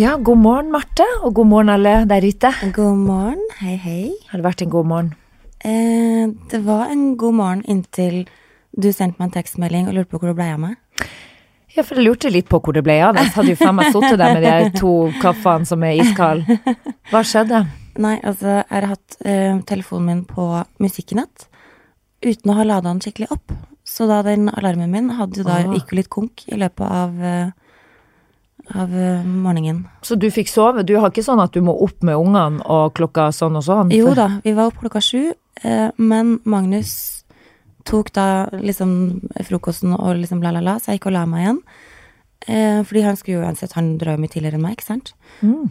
Ja, god morgen, Marte, og god morgen, alle der ute. God morgen. Hei, hei. Har det vært en god morgen? Eh, det var en god morgen inntil du sendte meg en tekstmelding og lurte på hvor det ble av meg. Ja, for jeg lurte litt på hvor det ble av. Jeg hadde jo faen meg sittet der med de to kaffene som er iskalde. Hva skjedde? Nei, altså, jeg har hatt eh, telefonen min på musikkenett uten å ha lada den skikkelig opp. Så da den alarmen min hadde jo da Ah. gikk jo litt konk i løpet av, eh, av eh, morgenen. Så du fikk sove? Du har ikke sånn at du må opp med ungene og klokka sånn og sånn? Jo da, vi var opp klokka sju, eh, men Magnus tok da liksom frokosten og liksom la la la, så jeg gikk og la meg igjen. Eh, fordi han skulle jo uansett, han drar jo mye tidligere enn meg, ikke sant. Mm.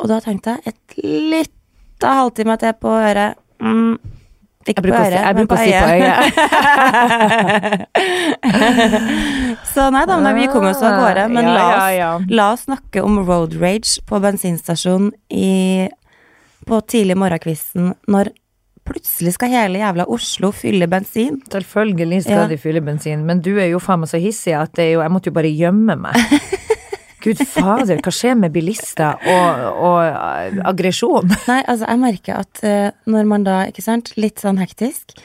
Og da tenkte jeg et lite halvtime til på øret. Mm, ikke Jeg bruker, å si, på øyet. Så nei da, men vi kom oss av gårde. Men Ja, la, oss, ja, ja. la oss snakke om road rage på bensinstasjonen i, på tidlig morgenkvisten når plutselig skal hele jævla Oslo fylle bensin. Selvfølgelig skal de fylle bensin, men du er jo faen meg så hissig at det jo, jeg måtte jo bare gjemme meg. Gud fader, hva skjer med bilister og, og eh, aggresjon? Nei, altså jeg merker at uh, når man da, ikke sant, litt sånn hektisk,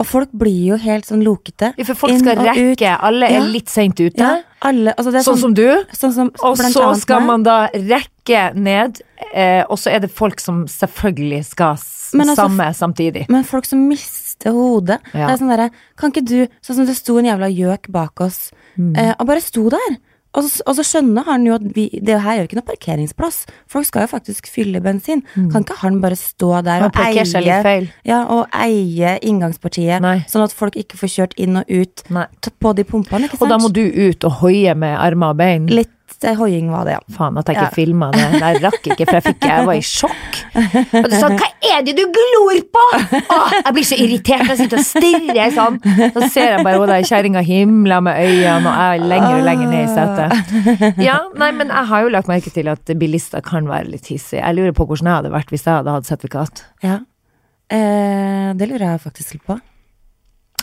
og folk blir jo helt sånn lokete. Ja, For folk skal rekke, ut. alle er Ja. litt seint ute. Ja, alle, altså det er Sånn som du. sånn som Og så skal man da rekke ned, uh, og så er det folk som selvfølgelig skal Men altså, samme samtidig. Men folk som mister hodet. Ja. Det er sånn derre Kan ikke du Sånn som det sto en jævla gjøk bak oss, Mm. eh, og bare sto der. Og så, og så skjønner han jo at vi Det her er jo ikke noe parkeringsplass. Folk skal jo faktisk fylle bensin. Kan ikke han bare stå der og eie feil. Ja, og eie inngangspartiet, Nei. sånn at folk ikke får kjørt inn og ut Nei. på de pumpene, ikke Og da må du ut og hoie med armer og bein. Litt eh, hoiing var det, ja. Faen at jeg ikke Ja. filma det. Jeg rakk ikke, for jeg, fikk, jeg var i sjokk. Og du sa 'hva er det du glor på?' Åh, jeg blir så irritert jeg sitter og stirrer sånn. Så ser jeg bare hun der kjerringa himla med øynene, og jeg er lenger og lenger ned i setet. Ja, nei, men jeg har jo lagt merke til at bilister kan være litt hissige. Jeg lurer på hvordan jeg hadde vært hvis jeg hadde hatt sertifikat. ja. Eh, det lurer jeg faktisk litt på.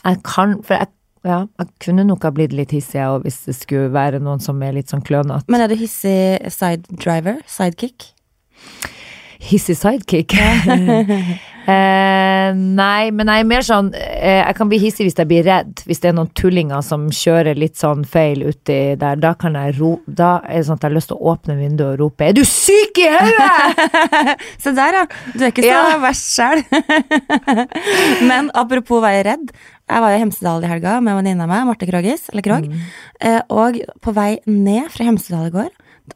Jeg kan, for jeg, ja, jeg kunne nok ha blitt litt hissig hvis det skulle være noen som er litt sånn klønete. Men er du hissig side driver? Sidekick? Hissig sidekick? eh, nei, men jeg er mer sånn eh, Jeg kan bli hissig hvis jeg blir redd. Hvis det er noen tullinger som kjører litt sånn feil uti der. Da kan jeg ro Da er det sånn at jeg har lyst til å åpne vinduet og rope 'Er du syk i hodet?!' Se der, ja. Du er ikke så Ja. verst sjæl. Men apropos være redd. Jeg var i Hemsedal i helga med en venninne av meg, Marte Krogis, eller Krog. Eh, og på vei ned fra Hemsedal i går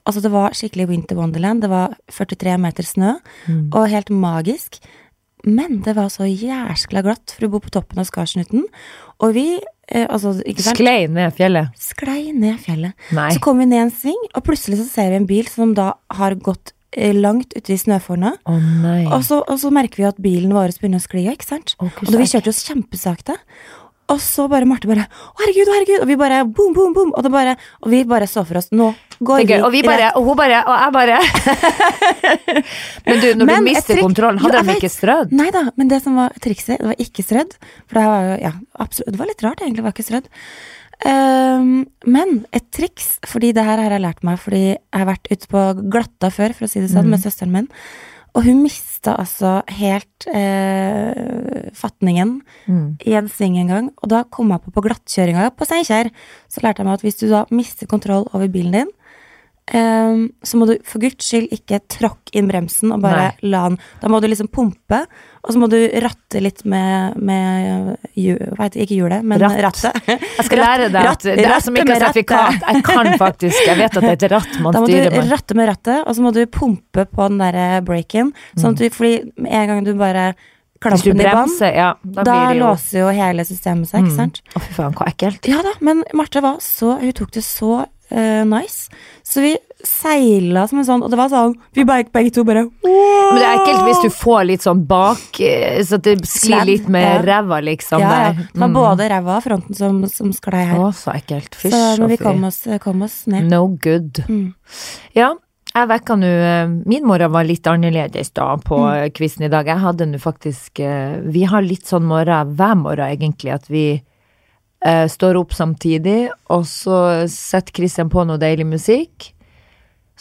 Altså, det var skikkelig winter wonderland. Det var 43 meter snø, og helt magisk. Men det var så jæskla glatt, for å bo på toppen av Skarsnuten. Og vi, eh, altså, Sklei ned fjellet. Sklei ned fjellet. Nei. Så kom vi ned en sving, og plutselig så ser vi en bil som da har gått langt ute i snøfornet. Oh. Og så, og så merker vi at bilen vår begynner å skli, ikke sant? Og da vi kjørte oss kjempesakte. Og så bare Marte bare Å, herregud, å, herregud! Og vi bare boom, boom, boom! Og, bare, og vi bare så for oss Nå går vi. Og vi bare, rett- og hun bare, og jeg bare Men du, når Men du mister trikk, kontrollen, hadde de ikke strødd? Nei da, men det som var trikset, det var ikke strødd. For det var jo, ja, absolutt, det var litt rart egentlig, det var ikke strødd. Ehm, men et triks, fordi det her har jeg lært meg fordi jeg har vært ute på glatta før, for å si det sånn, med søsteren min. Og hun mista altså helt eh, fatningen Mm. i en sving en gang. Og da kom jeg på på glattkjøringa på Steinkjer. Så lærte jeg meg at hvis du da mister kontroll over bilen din, ehm, så må du for guds skyld ikke tråkke inn bremsen og bare la den Da må du liksom pumpe, og så må du ratte litt med, med hva heter det, ikke hjulet, men Ratt. rattet. Jeg skal lære deg at det er som ikke har sertifikat. Jeg kan faktisk, jeg vet at det er et ratt man styrer Da må du med. ratte med rattet, og så må du pumpe på den der breaken. Sånn at du, fordi med en gang du bare Mm. Den i bremser, ja, da, da jo låser jo hele systemet seg, ikke sant? Å, fy faen, hva ekkelt. Ja da, men Marte var så Hun tok det så eh, nice. Så vi seila som en sånn, og det var sånn Vi begge, begge to bare Men det er ekkelt hvis du får litt sånn bak, eh, så det sklir litt med ja. ræva, liksom. Ja, ja. Det var Mm. både ræva og fronten som, som sklei her. Å, så ekkelt. Fysj så men vi kom oss, kom oss ned. No good. Mm. Ja, jeg vekka nå eh, Min morgen var litt annerledes da på Mm. quizen i dag. Jeg hadde nå faktisk Vi har litt sånn morgen hver morgen, egentlig, at vi eh, står opp samtidig, og så setter Christian på noe deilig musikk.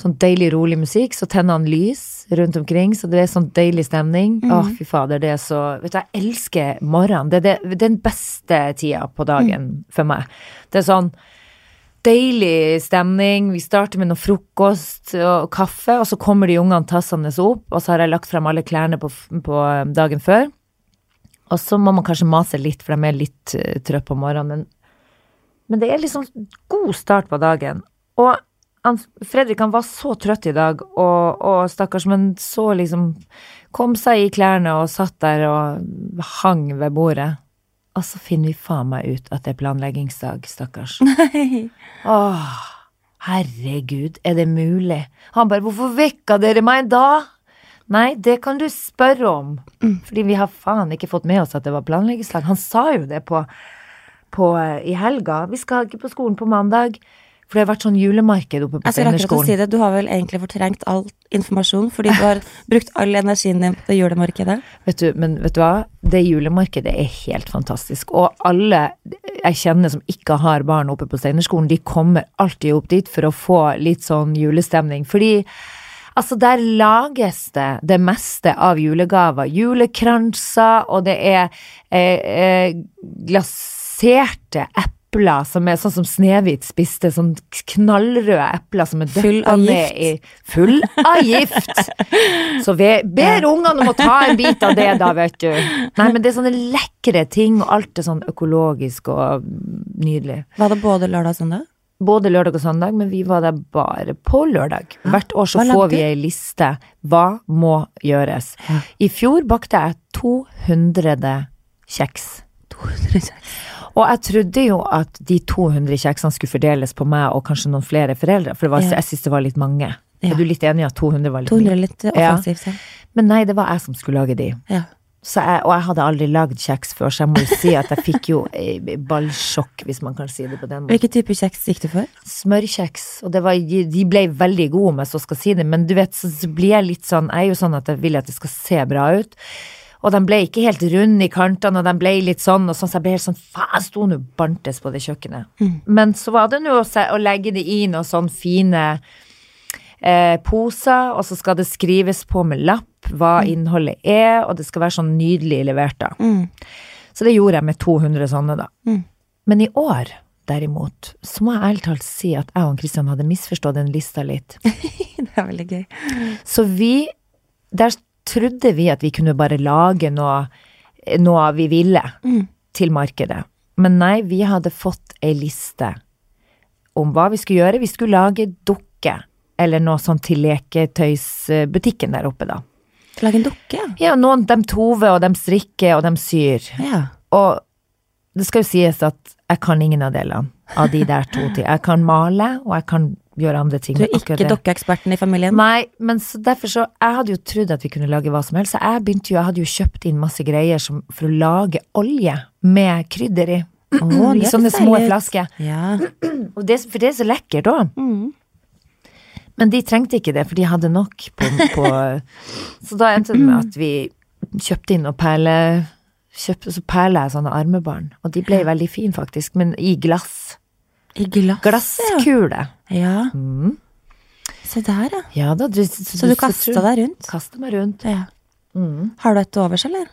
sånn deilig, rolig musikk. Så tenner han lys rundt omkring, så det er sånn deilig stemning. Å, fy fader, det er så Vet du, jeg elsker morgenen. Det er, det, den beste tida på dagen for meg. Det er sånn deilig stemning. Vi starter med noe frokost og kaffe, og så kommer de ungene tassende opp, og så har jeg lagt frem alle klærne på, på dagen før. Og så må man kanskje mase litt, for de er litt uh, trøtte på morgenen. Men, men det er liksom god start på dagen. Og han, Fredrik han var så trøtt i dag, og, og stakkars, men så liksom Kom seg i klærne og satt der og hang ved bordet. Og så finner vi faen meg ut at det er planleggingsdag, stakkars. Nei. Åh, herregud, er det mulig? Han bare, hvorfor vekka dere meg da? Nei, det kan du spørre om. Fordi vi har faen ikke fått med oss at det var planleggeslag. Han sa jo det på, på, eh, i helga. Vi skal ikke på skolen på mandag. For det har vært sånn julemarked oppe på Jeg skal akkurat å si det, du har vel egentlig fortrengt all informasjon, fordi du har brukt all energien din på det julemarkedet. Vet du, men vet du hva? Det julemarkedet er helt fantastisk. Og alle jeg kjenner som ikke har barn oppe på Steinerskolen, de kommer alltid opp dit for å få litt sånn julestemning. Fordi altså, der lages det det meste av julegaver. Julekranser, og det er eh, eh, glaserte epler som er sånn som Snehvit spiste, sånn knallrøde epler som er døppa ned i Full av gift! Så vi ber ungene om å ta en bit av det, da, vet du. Nei, men det er sånne lekre ting, og alt er sånn økologisk og nydelig. Var det både lørdag og søndag? Både lørdag og søndag, men vi var der bare på lørdag. Hvert år så får vi ei liste. Hva må gjøres? I fjor bakte jeg 200 kjeks. 200 kjeks. Og jeg trodde jo at de 200 kjeksene skulle fordeles på meg og kanskje noen flere foreldre, for det var, jeg syns det var litt mange. Er du litt enig i at 200 var litt 200 mye? litt offensivt, ja. Men nei, det var jeg som skulle lage de. ja. Så jeg, og jeg hadde aldri lagd kjeks før, så jeg må jo si at jeg fikk jo eh, ballsjokk, hvis man kan si det på den måten. Hvilken type kjeks gikk du for? Smørkjeks, og det var, de ble veldig gode, om jeg så skal si det, men du vet, så så blir jeg litt sånn, jeg er jo sånn at jeg vil at det skal se bra ut. Og de ble ikke helt runde i kantene, og de ble litt sånn, og sånn, så jeg ble helt sånn, faen, sto nå bantes på det kjøkkenet. Men så var det nå å, å legge det i noen sånn fine eh, poser, og så skal det skrives på med lapp hva innholdet er, og det skal være sånn nydelig levert da. Mm. Så det gjorde jeg med 200 sånne da. Mm. Men i år, derimot, så må jeg ærlig talt si at jeg og Kristian hadde misforstått den lista litt. Det er veldig gøy. Så vi, der trodde vi at vi kunne bare lage noe, noe vi ville Mm. til markedet. Men nei, vi hadde fått ei liste om hva vi skulle gjøre. Vi skulle lage dukke, eller noe sånt til leketøysbutikken der oppe, da. Lage en dukke, ja. Ja, noen de tover, og de strikker, og de syr. ja. Og det skal jo sies at jeg kan ingen av delene av de der to ting. Jeg kan male, og jeg kan gjøre andre ting. Du er ikke dukkeeksperten dokkeeksperten i familien? Nei, men så derfor så Jeg hadde jo trodd at vi kunne lage hva som helst, så jeg begynte jo Jeg hadde jo kjøpt inn masse greier som, for å lage olje med krydder i. Oh, I sånne små flasker. Ja. Det, for det er så lekkert òg. Mm. Men de trengte ikke det, for de hadde nok på, på Så da endte det med at vi kjøpte inn og perle kjøpte, Så perla jeg sånne armebarn, og de ble veldig fine, faktisk, men i glass. I glass, Glasskule. ja. Mm. Se der, ja. Ja da, du, Så du kasta deg rundt? Kasta meg rundt. Ja. Mm. Har du et overs, eller?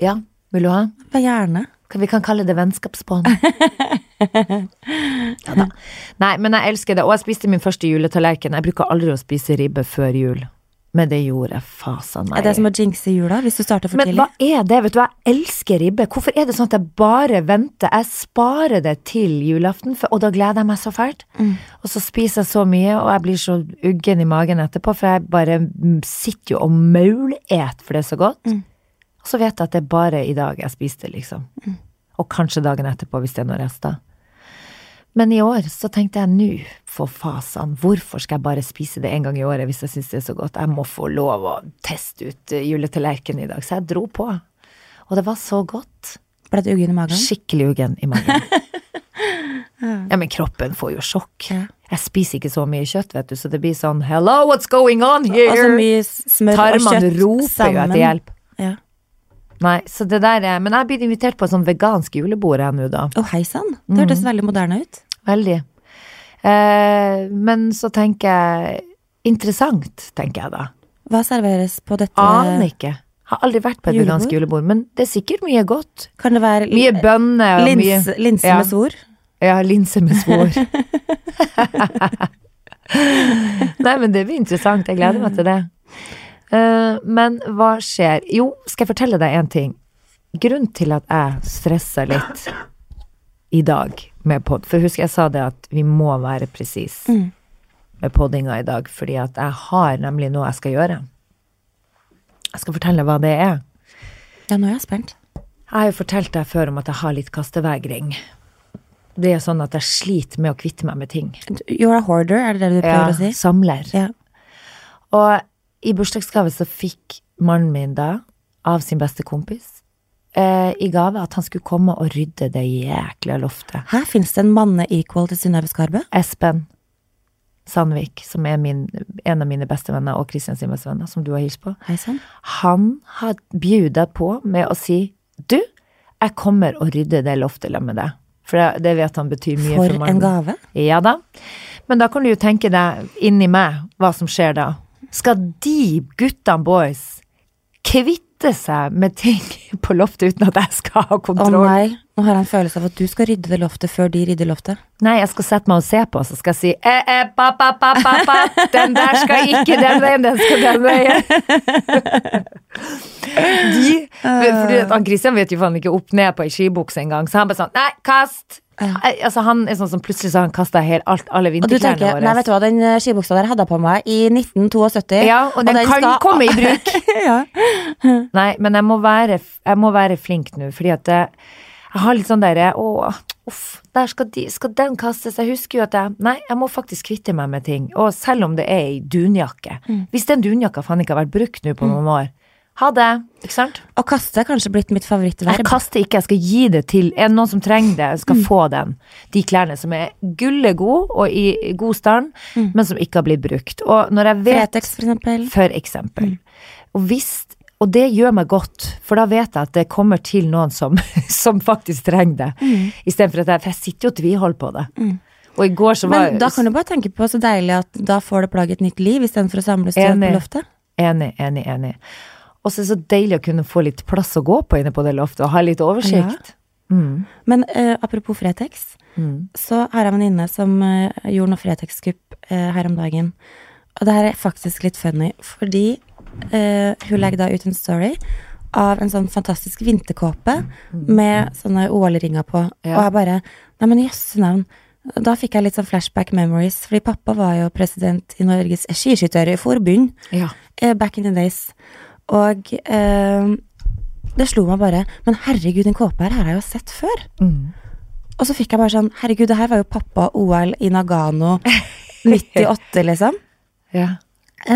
Ja, vil du ha? Gjerne. Vi kan kalle det vennskapsbånd. ja da. Nei, men jeg elsker det, og jeg spiste min første juletallerken. Jeg bruker aldri å spise ribbe før jul, men det gjorde jeg fasen meg Er det som å jinxe jula, hvis du starter for Men tidlig? hva er det? Vet du, jeg elsker ribbe. Hvorfor er det sånn at jeg bare venter? Jeg sparer det til julaften, for, og da gleder jeg meg så fælt. Mm. Og så spiser jeg så mye, og jeg blir så uggen i magen etterpå, for jeg bare sitter jo og maulet, for det er så godt. Mm. Så vet jeg at det er bare i dag jeg spiste, liksom. Mm. Og kanskje dagen etterpå, hvis det er noen rester. Men i år så tenkte jeg nå, for fasan, hvorfor skal jeg bare spise det en gang i året hvis jeg syns det er så godt? Jeg må få lov å teste ut eh, juletallerkenen i dag. Så jeg dro på. Og det var så godt. Ble du uggen i magen? Skikkelig uggen i magen. Ja, men kroppen får jo sjokk. Ja. Jeg spiser ikke så mye kjøtt, vet du, så det blir sånn hello, what's going on here? Og så mye smør smør og kjøtt roper jo etter hjelp. Nei, så det der er Men jeg har blitt invitert på sånn vegansk julebord jeg nå, da. Å, hei sann. Det hørtes veldig moderne ut. Veldig. Eh, men så tenker jeg interessant, tenker jeg da. Hva serveres på dette? Aner ikke. Har aldri vært på et Julebord? vegansk julebord, men det er sikkert mye godt. Kan det være Mye bønner og mye linse, linse Ja. med svor? Ja, linse med svor. Nei, men det blir interessant. Jeg gleder meg til det. Eh, men hva skjer? Jo, skal jeg fortelle deg en ting. Grunnen til at jeg stressa litt i dag med pod, for husk jeg sa det at vi må være presis Mm. med poddinga i dag, fordi at jeg har nemlig noe jeg skal gjøre. Jeg skal fortelle hva det er. Ja, nå er jeg spent. Jeg har jo fortalt deg før om at jeg har litt kastevegring. Det er sånn at jeg sliter med å kvitte meg med ting. You're a hoarder, er det det du prøver å si? samler. Ja. Og i bursdagsgave så fikk mannen min da, av sin beste kompis, eh, i gave at han skulle komme og rydde det jækla loftet. Her finnes det en manne-equal til Synnøve Skarbø. Espen Sandvik, som er min, en av mine beste venner, og Kristian sin beste venner, som du har hilst på, Hei sann. han har bjuda på med å si du, jeg kommer og rydder det loftet sammen med deg. For det, vet han betyr mye for, For mannen. en gave. Ja da. Men da kan du jo tenke deg inni meg hva som skjer da. Skal de guttene boys kvitte seg med ting på loftet uten at jeg skal ha kontroll? Å oh, nei, nå har jeg en følelse av at du skal rydde det loftet før de rydder loftet. Nei, jeg skal sette meg og se på, så skal jeg si eh, eh, pa, pa, pa, pa, pa. Den der skal ikke den veien, den skal den veien. De, at han Christian vet jo faen ikke opp ned på ei skibukse engang, så han bare sånn Nei, kast! Ja. Eh, Altså, han er sånn som plutselig så har han kasta alle vinterklærne våre. nei vet du hva, den eh, skibuksa der hadde jeg på meg i 1972. Ja, og den kan skal- komme i bruk. ja. Nei, men jeg må være, jeg må være flink nå, fordi at jeg, jeg har litt sånn derre Å, uff, der skal, de, skal den kastes? Jeg husker jo at jeg Nei, jeg må faktisk kvitte meg med ting. Og selv om det er ei dunjakke. Hvis den dunjakka faen ikke har vært brukt nå på noen år, ha det. Ikke sant? Å kaste er kanskje blitt mitt Jeg kaster ikke, jeg skal gi det til Er det noen som trenger det, jeg skal få den. De klærne som er gullegode og i god stand, men som ikke har blitt brukt. Og når jeg vet Fretex, for eksempel. for eksempel. Og, hvis, og det gjør meg godt, for da vet jeg at det kommer til noen som, som faktisk trenger det. Mm. Istedenfor at jeg, for jeg sitter jo og tviholder på det. Og i går så var Men da kan du bare tenke på så deilig at da får det plagget et nytt liv istedenfor å samles Enig. på loftet. Enig, enig, enig. Og så er det så deilig å kunne få litt plass å gå på inne på det loftet, og ha litt oversikt. Mm. Men uh, apropos Fretex, Mm. så har jeg en venninne som uh, gjorde noe Fretex-kupp uh, her om dagen. Og det her er faktisk litt funny, fordi hun legger da ut en story av en sånn fantastisk vinterkåpe med sånne OL-ringer på. Ja. Og jeg bare Nei, men jøsse navn. Da fikk jeg litt sånn flashback memories, fordi pappa var jo president i Norges skiskytterforbund Ja. back in the days. Og eh, det slo meg bare Men herregud, den kåpa her har jeg jo sett før. Mm. Og så fikk jeg bare sånn Herregud, det her var jo pappa OL i Nagano 98, liksom. ja.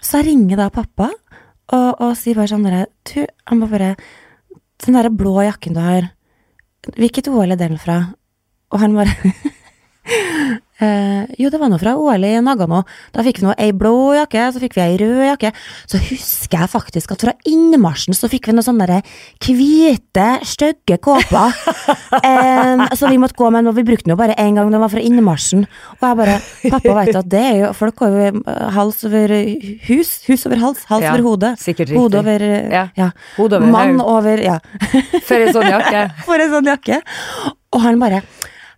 Så jeg ringer da pappa og, og sier bare sånn der, Du, han må bare Den derre blå jakken du har, hvilket OL er den fra? Og han bare Eh, jo, det var noe fra OL i Nagano. Da fikk vi noe ei blå jakke, så fikk vi ei rød jakke. Så husker jeg faktisk at fra innmarsjen så fikk vi noen sånne hvite, stygge kåper. eh, så vi måtte gå med, og vi brukte den jo bare én gang, den var fra innmarsjen. Og jeg bare Pappa veit at det er jo Folk over eh, hals over hus, hus over hals, hals Ja, over hode. sikkert riktig. Hode over Ja. ja. Hode over Mann over Ja. For en sånn jakke. For en sånn jakke. Og han bare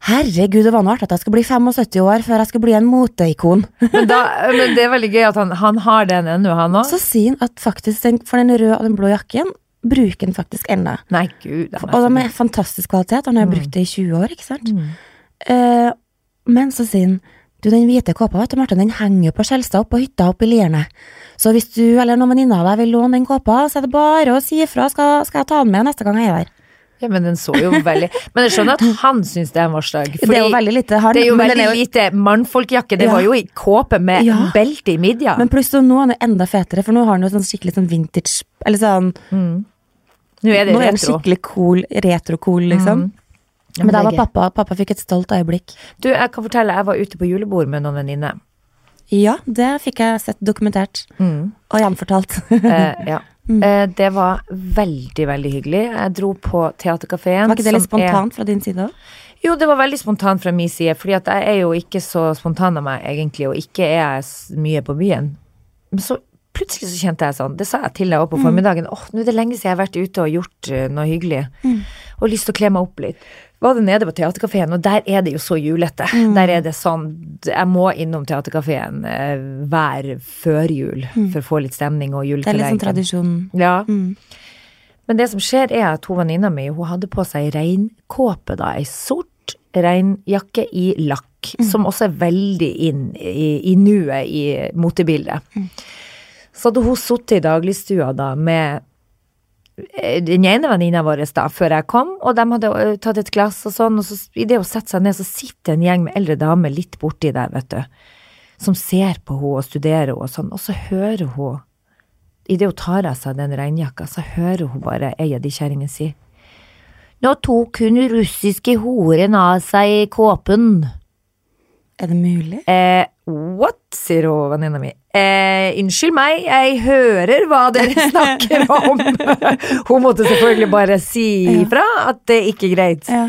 Herregud, det var noe artig at jeg skulle bli 75 år før jeg skulle bli en moteikon. Men, da, men det er veldig gøy at han, han har den ennå, han òg. Så sier han at faktisk den, for den røde og den blå jakken bruker han faktisk ennå. Nei, gud. det Og de er fantastisk kvalitet. Han har jo brukt det i 20 år, ikke sant. Mm. Eh, men så sier han du, den hvite kåpa, vet du, Martin, den henger på Skjelstad opp på hytta oppe i Lierne. Så hvis du eller noen venninner av deg vil låne den kåpa, så er det bare å si ifra, skal, skal jeg ta den med neste gang jeg er der. Ja, men den så jo veldig Men jeg skjønner at han syns det er en varsdag. det er jo veldig lite han, det er jo veldig er jo- lite mannfolkjakke. Det Ja. var jo i kåpe med Ja. belte i midja. Men pluss nå er den enda fetere, for nå har han jo sånn skikkelig sånn vintage Eller sånn nå er det Nå er den skikkelig cool, retro-cool, liksom. Ja, Men da var pappa Pappa fikk et stolt øyeblikk. Du, jeg kan fortelle, jeg var ute på julebord med noen venninner. Ja, det fikk jeg sett dokumentert. Og gjenfortalt. Eh, ja. Mm. Eh, det var veldig, veldig hyggelig. Jeg dro på Theatercaféen. Var ikke det litt spontant er- fra din side òg? Jo, det var veldig spontant fra min side, fordi at jeg er jo ikke så spontan av meg, egentlig, og ikke er jeg mye på byen. Men så plutselig så kjente jeg sånn, det sa jeg til deg òg på formiddagen, åh, nå er det lenge siden jeg har vært ute og gjort eh, noe hyggelig, og lyst til å kle meg opp litt. Var det nede på Theatercaféen, og der er det jo så julete. Der er det sånn, jeg må innom Theatercaféen eh, hver førjul for å få litt stemning og Det er litt sånn tradisjon. Ja. Mm. Men det som skjer er at hun venninna mi hun hadde på seg reinkåpe, da, ei sort reinjakke i lakk, som også er veldig inn i, i nuet i motebildet. Så hadde hun sittet i dagligstua da med den ene venninna vår da, før jeg kom, og de hadde eh, tatt et glass og sånn, og så det hun setter seg ned, så sitter en gjeng med eldre damer litt borti der, vet du, som ser på henne og studerer henne og sånn, og så hører hun Idet hun tar av seg den regnjakka, så hører hun bare ei av de kjerringene si Nå tok hun russiske horen av seg kåpen. Er det mulig? Eh, what, sier hun venninna mi. Eh, unnskyld meg, jeg hører hva dere snakker om. hun måtte selvfølgelig bare si ifra at det ikke er greit. Ja.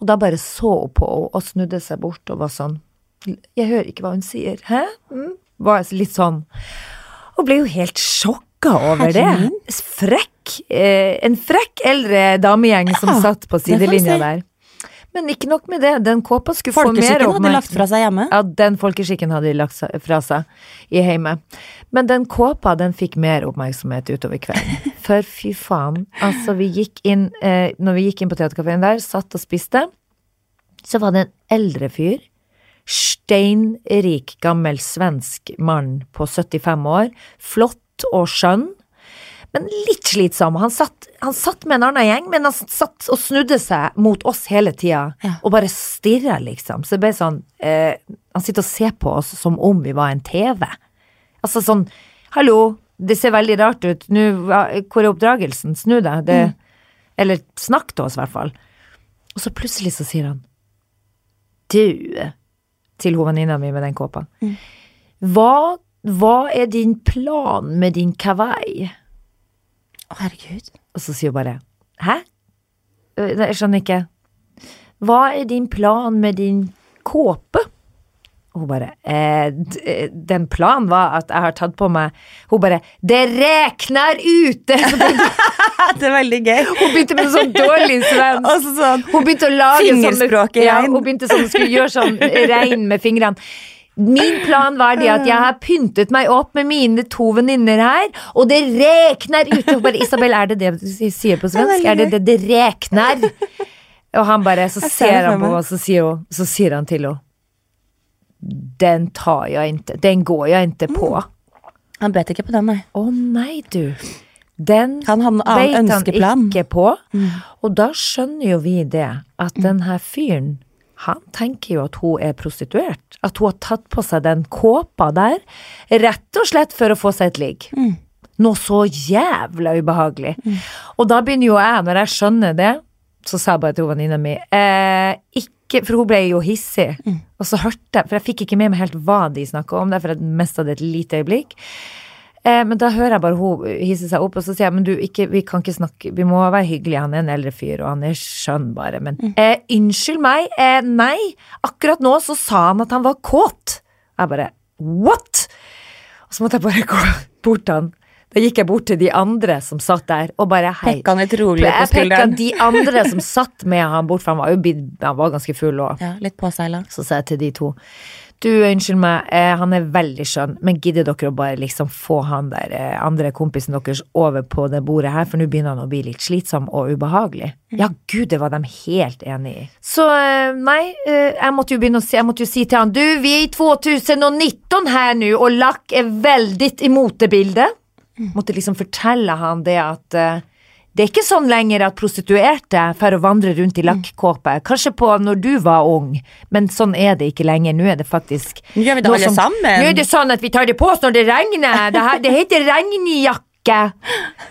Og da bare så hun på henne og snudde seg bort og var sånn Jeg hører ikke hva hun sier. Hæ? Mm? Var litt sånn. Og ble jo helt sjokka over det. Frekk. Eh, en frekk eldre damegjeng som Ja, satt på sidelinja si. der. Men ikke nok med det, den kåpa skulle få mer oppmerksomhet. Folkeskikken hadde lagt fra seg hjemme. Ja, den folkeskikken hadde de lagt fra seg i heimet. Men den kåpa, den fikk mer oppmerksomhet utover kvelden. For fy faen, altså vi gikk inn, eh, når vi gikk inn på teaterkafeen der, satt og spiste, så var det en eldre fyr, steinrik, gammel svensk mann på 75 år, flott og skjønn, men litt slitsom. Han satt, han satt med en annen gjeng, men han satt og snudde seg mot oss hele tida, Ja. og bare stirra, liksom. Så det ble sånn eh, Han sitter og ser på oss som om vi var en TV. Altså sånn Hallo, det ser veldig rart ut. Nå, hvor er oppdragelsen? Snu deg. Det, Eller snakk til oss, i hvert fall. Og så plutselig så sier han Du, til hun venninna mi med den kåpa. Hva, hva er din plan med din kawaii? Å, herregud. Og så sier hun bare Hæ? Øh, Jeg skjønner ikke. Hva er din plan med din kåpe? Og hun bare eh, eh, Den planen var at jeg har tatt på meg Hun bare Det rekner ute! Det er veldig gøy. hun begynte med sånn dårlig svensk. Sånn Hun begynte å lage sånn, ja, hun begynte sånn, skulle gjøre sånn regn med fingrene. Min plan var det at jeg har pyntet meg opp med mine to venninner her, og det rekner ute. Bare, Isabel, er det det du sier på svensk? Er det det det rekner? Og han bare, så ser han på meg. så sier, hun, så sier han til henne Den tar jeg ikke, den går jeg ikke på. Mm. Han bet ikke på den, nei. Å nei, du. Den Han hadde en annen ønskeplan. ikke på. Og da skjønner jo vi det, at den her fyren, han tenker jo at hun er prostituert. At hun har tatt på seg den kåpa der, rett og slett for å få seg et ligg. Noe så jævla ubehagelig. Og da begynner jo jeg, når jeg skjønner det, så sa jeg bare til venninna mi eh, ikke, For hun ble jo hissig. Og så hørte jeg, for jeg fikk ikke med meg helt hva de snakka om, derfor jeg mista det et lite øyeblikk. Eh, men da hører jeg bare hun hisse seg opp, og så sier jeg men du, ikke, vi kan ikke snakke, vi må være hyggelige, han er en eldre fyr, og han er skjønn bare, men eh, unnskyld meg, eh, nei, akkurat nå så sa han at han var kåt. Jeg bare, what? Og så måtte jeg bare gå bort til han. Da gikk jeg bort til de andre som satt der, og bare hei. Pekka han litt rolig på skulderen. de andre som satt med han bort, for han var jo han var ganske full òg. Ja, litt påseila. Så sa jeg til de to Du, unnskyld meg, eh, han er veldig skjønn, men gidder dere å bare liksom få han der eh, andre kompisen deres over på det bordet her, for nå begynner han å bli litt slitsom og ubehagelig. Ja, gud, det var de helt enig i. Så eh, nei, eh, jeg måtte jo begynne å si, jeg måtte jo si til han Du, vi er i 2019 her nå, og Lack er veldig imot det bildet. Mm. Måtte liksom fortelle han det at eh, det er ikke sånn lenger at prostituerte får å vandre rundt i lakkåpe. Kanskje på når du var ung, men sånn er det ikke lenger. Nå er det faktisk Nå gjør vi det alle som- sammen. Nå er det sånn at vi tar det på oss når det regner. Det, her, det heter regnjakke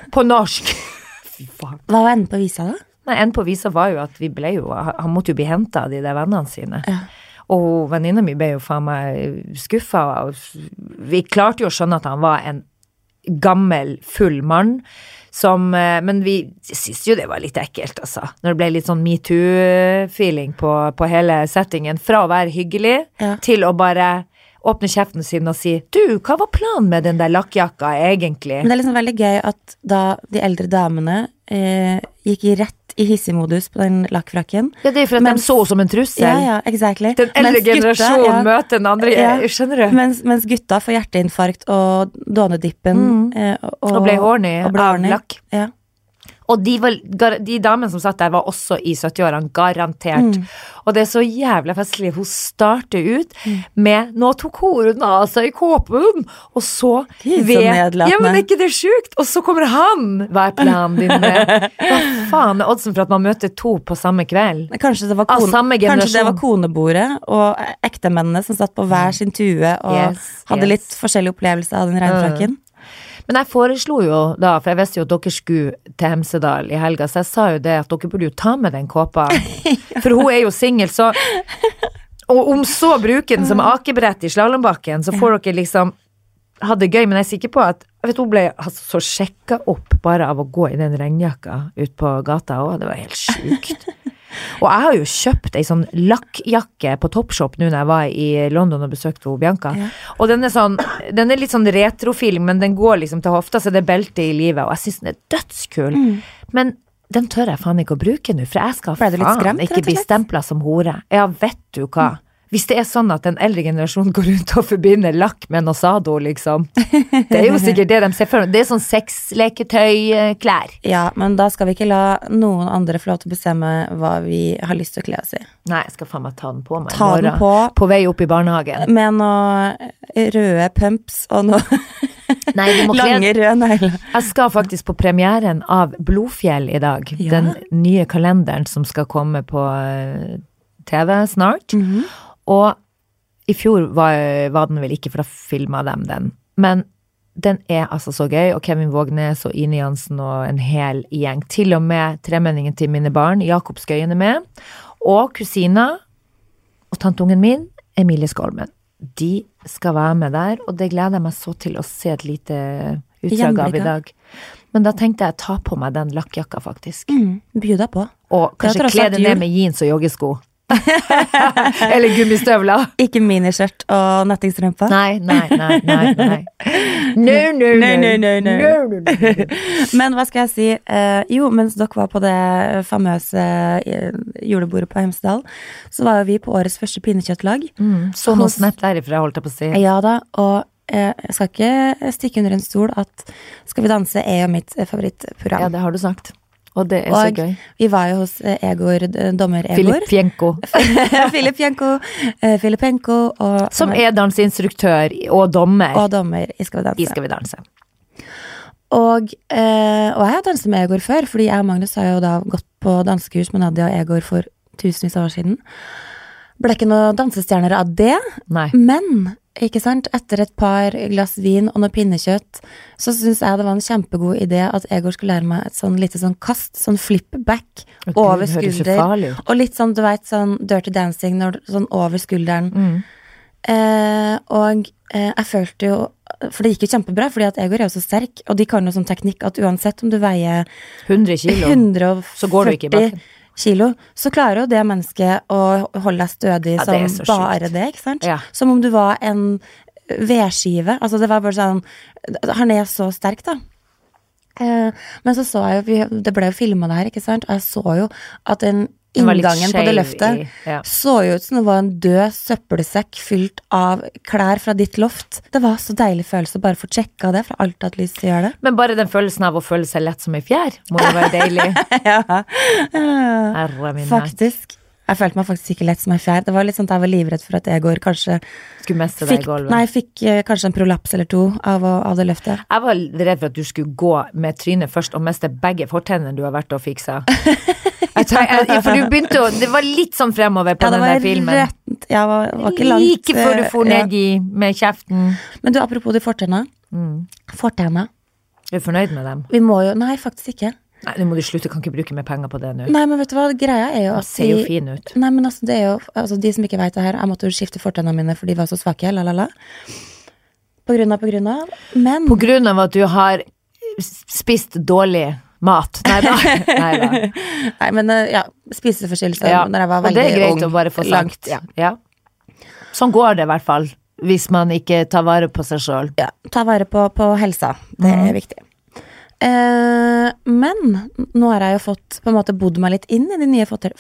på norsk. Fy faen. Hva var enden på visa, da? Nei, en på visa var jo at vi ble jo Han måtte jo bli henta av de der vennene sine. Ja. Og venninna mi ble jo faen meg skuffa. Vi klarte jo å skjønne at han var en gammel, full mann Som, eh, men vi syntes jo det var litt ekkelt, altså. Når det ble litt sånn metoo-feeling på, på hele settingen. Fra å være hyggelig Ja. til å bare åpne kjeften sin og si Du, hva var planen med den der lakkjakka, egentlig? Men det er liksom veldig gøy at da de eldre damene eh, gikk rett i hissigmodus på den lakkfrakken Ja, det er for at Mens- de så som en trussel. Ja, ja, exactly. Den eldre generasjonen ja, møter den andre, Ja. skjønner du? mens, mens gutta får hjerteinfarkt og dånedippen Mm. Og, og, Og ble horny av lakk. Ja. Og de, var, de damene som satt der, var også i 70-årene, garantert. Mm. Og det er så jævla festlig. Hun starter ut Mm. med 'nå tok horen av seg kåpen', og så ved. Ja, men er ikke det sjukt? Og så kommer han! Hva er planen din med Hva faen er oddsen for at man møter to på samme kveld? Kanskje det var, samme kanskje det var konebordet og ektemennene som satt på hver sin tue og Yes, hadde yes. litt forskjellig opplevelse av den regnfrakken. Men jeg foreslo jo da, for jeg visste jo at dere skulle til Hemsedal i helga, så jeg sa jo det at dere burde jo ta med den kåpa. For hun er jo singel, så Og om så bruker den som akebrett i slalåmbakken, så får dere liksom ha det gøy, men jeg er sikker på at vet vet, Hun ble altså, så sjekka opp bare av å gå i den regnjakka ut på gata òg, det var helt sjukt. Og jeg har jo kjøpt ei sånn lakkjakke på Topshop nå når jeg var i London og besøkte Bianca. Ja. Og den er sånn Den er litt sånn retrofilm, men den går liksom til hofta, så det er belte i livet, og jeg syns den er dødskul. Men den tør jeg faen ikke å bruke nå, for jeg skal faen skremt, ikke bli stempla som hore. Ja, vet du hva. Hvis det er sånn at den eldre generasjonen går rundt og forbinder lakk med Nosado, liksom. Det er jo sikkert det de ser for seg. Det er sånn sexleketøyklær. Ja, men da skal vi ikke la noen andre få lov til å bestemme hva vi har lyst til å kle oss i. Nei, jeg skal faen meg ta den på meg Ta den på På vei opp i barnehagen. med noe røde pumps og noe Nei, lange røde negler. Jeg skal faktisk på premieren av Blodfjell i dag. Ja. Den nye kalenderen som skal komme på eh, TV snart. Mhm. Og i fjor var, var den vel ikke, for da filma dem den. Men den er altså så gøy, og Kevin Vågnes og Ine Jansen og en hel gjeng. Til og med tremenningen til mine barn, Jakob Skøyen er med. Og kusina og tanteungen min, Emilie Skolmen. De skal være med der, og det gleder jeg meg så til å se et lite utdrag av i dag. Men da tenkte jeg ta på meg den lakkjakka, faktisk. Mm, By deg på. Og kanskje kle deg ned med jeans og joggesko. Eller gummistøvler. Ikke miniskjørt og nettingstrømpe. Nei, nei, nei, nei. nei. No, no, no. no, no. No, no, no. Men hva skal jeg si? Eh, jo, mens dere var på det famøse eh, julebordet på Hemsedal, så var jo vi på årets første pinnekjøttlag. Mm, så noe snett derifra, holdt jeg på å si. Ja da, og eh, jeg skal ikke stikke under en stol at Skal vi danse er jo mitt favorittprogram. Ja, det har du sagt. Og det er så og gøy. vi var jo hos eh, Egor, dommer Egor. Filip Filipjenko, Filip Jenko, eh, og, Som er danseinstruktør og dommer og dommer i Skal vi danse. i Skal vi danse. Og, eh, og jeg har danset med Egor før, fordi jeg og Magnus har jo da gått på dansekurs med Nadia og Egor for tusenvis av år siden. Ble ikke noen dansestjerner av det, Nei. men ikke sant? etter et par glass vin og noe pinnekjøtt, så syns jeg det var en kjempegod idé at Egor skulle lære meg et sånn lite sånn kast, sånn flip back Å, over skulder. Og litt sånn, du veit, sånn dirty dancing, når, sånn over skulderen. Mm. Eh, og eh, jeg følte jo For det gikk jo kjempebra, fordi at Egor er jo så sterk, og de kan jo sånn teknikk at uansett om du veier 100 kilo. 140 Så går du ikke i bakken. Kilo, så klarer jo det mennesket å holde deg stødig Ja, som bare sjukt. det, ikke sant? Ja. Som om du var en vedskive. Altså, det var bare sånn Han er så sterk, da. Eh, men så så jeg jo Det ble jo filma det her, ikke sant? Og jeg så jo at litt inngangen på det løftet ja. så jo ut som det var en død søppelsekk fylt av klær fra ditt loft. Det var så deilig følelse å bare få sjekka det, for alt hatt lyst til å gjøre det. Men bare den følelsen av å føle seg lett som ei fjær, må jo være deilig. ja. Herre min. Faktisk. Jeg følte meg faktisk ikke lett som ei fjær. Det var litt sånn at jeg var livredd for at Egor kanskje Skulle meste deg i fikk, gulvet. nei, fikk eh, kanskje en prolaps eller to av, å- av det løftet. Jeg var redd for at du skulle gå med trynet først og miste begge fortennene du har vært og fiksa. Jeg jeg, for du begynte å Det var litt sånn fremover på Ja, det den var der filmen. rett det var, var ikke langt. like før du for eh, ja. ned i med kjeften. Men du, apropos de fortenna. Mm. Fortenna. Er du fornøyd med dem? Vi må jo Nei, faktisk ikke. Nei, nå må du slutte, kan ikke bruke mer penger på det nå. Nei, men vet du hva, greia er jo at ser jo fin ut. Nei, men altså, det er jo altså, De som ikke vet det her, jeg måtte jo skifte fortennene mine for de var så svake, la, la, la. På grunn av, på grunn av. Men På grunn av at du har spist dårlig mat. Nei da. Nei da. Nei, men eh, ja, spiseforstyrrelse Ja. når jeg var Og det er greit ung. å bare få sagt. Ja. ja. Sånn går det i hvert fall. Hvis man ikke tar vare på seg sjøl. Ja, ta vare på, på helsa. Det Mhm. er viktig. Eh, men nå har jeg jo fått på en måte bodd meg litt inn i de nye fotter-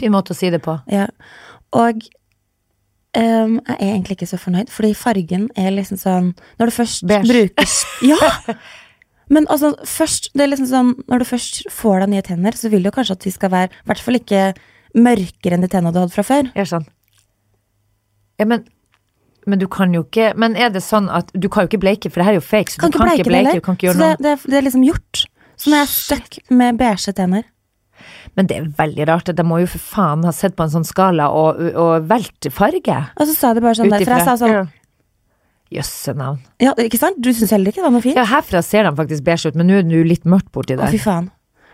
Fin måte å si det på. Ja. Og Um, jeg er egentlig ikke så fornøyd, fordi fargen er liksom sånn Når du først Beige. bruker Ja! Men altså, først Det er liksom sånn Når du først får deg nye tenner, så vil du kanskje at de skal være I hvert fall ikke mørkere enn de tennene du hadde fra før. Er sånn Ja, men men du kan jo ikke Men er det sånn at Du kan jo ikke bleike, for det her er jo fake. Så Kan du kan ikke bleike, du kan ikke Så gjøre det, noe. det, det er liksom gjort. Så nå er jeg stuck med beige tenner. Men det er veldig rart. De må jo for faen ha sett på en sånn skala og, og valgt farge. Og så sa de bare sånn der, for jeg sa sånn Jøsse navn. Ja, ikke sant? Du syns heller ikke det var noe fint? Ja, herfra ser de faktisk beige ut, men nå er det jo litt mørkt borti der. Å, fy faen.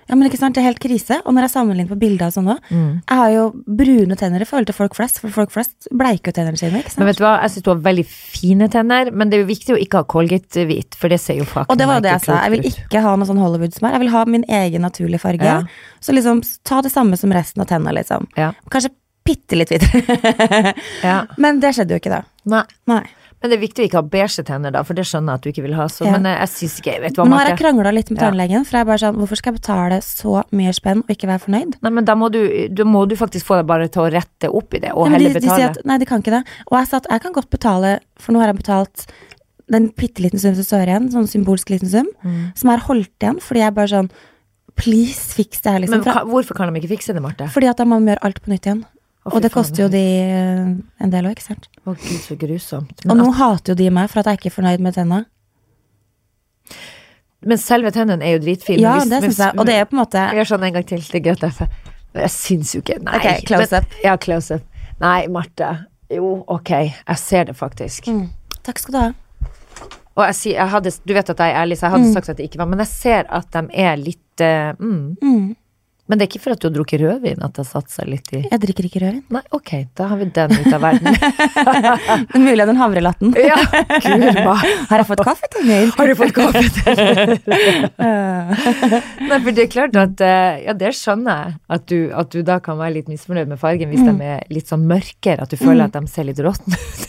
Ja, men ikke sant, det er helt krise. Og når jeg sammenligner på bilder og sånn òg, Mm. jeg har jo brune tenner i forhold til folk flest, for folk flest bleiker jo tennene sine, ikke sant? Men vet du hva, jeg syns du har veldig fine tenner, men det er jo viktig å ikke ha Colgate-hvit, for det ser jo faktisk Og det var jo det jeg sa. Jeg vil ikke ha noe sånn Hollywood-smør. Jeg vil ha min egen naturlige farge. Ja. Så liksom ta det samme som resten av tenna, liksom. Ja. Kanskje bitte litt hvitere. Ja. Men det skjedde jo ikke, da. Nei. Nei. Men det er viktig å ikke ha beige tenner, da, for det skjønner jeg at du ikke vil ha. Så, Ja. Men eh, jeg syns ikke jeg Vet hva, nå har jeg krangla litt med Ja. tannlegen, for jeg er bare sånn Hvorfor skal jeg betale så mye spenn og ikke være fornøyd? Nei, men da må du, da må du faktisk få deg bare til å rette opp i det, og men heller de, de betale. sier at nei, de kan ikke det. Og jeg sa at jeg kan godt betale, for nå har jeg betalt den bitte liten sum som står igjen, sånn symbolsk liten sum, Mm. som er holdt igjen, fordi jeg bare sånn Please, fiks det her, liksom. Men hva, hvorfor kan de ikke fikse det, Marte? fordi at da må de gjøre alt på nytt igjen. Og det koster jo de eh, en del òg, ikke sant. Å gud, så grusomt. Og nå nå hater jo de meg for at jeg ikke er fornøyd med tenna. men selve tennene er jo dritfine. Ja, Hvis- det syns jeg. Og det er på en måte gjør sånn en gang til. Derfor. Men Jeg syns jo ikke Nei. Ok, close men- up. Ja, close up. Nei, Marte. Jo, ok. Jeg ser det faktisk. mm. Takk skal du ha. Og jeg sier, jeg hadde, du vet at jeg er ærlig, så jeg hadde sagt at det ikke var Men jeg ser at de er litt eh, mm. Mm. Men det er ikke for at du har drukket rødvin at det har satt seg litt i Jeg drikker ikke rødvin. Nei, ok, da har vi den ut av verden. Det er mulig den havrelatten. ja, gud. Har jeg fått kaffetenner? Har du fått kaffe til? Nei, for det er klart at eh, Ja, det skjønner jeg. At du, at du da kan være litt misfornøyd med fargen hvis de er litt sånn mørkere. At du føler at de ser litt råtne ut.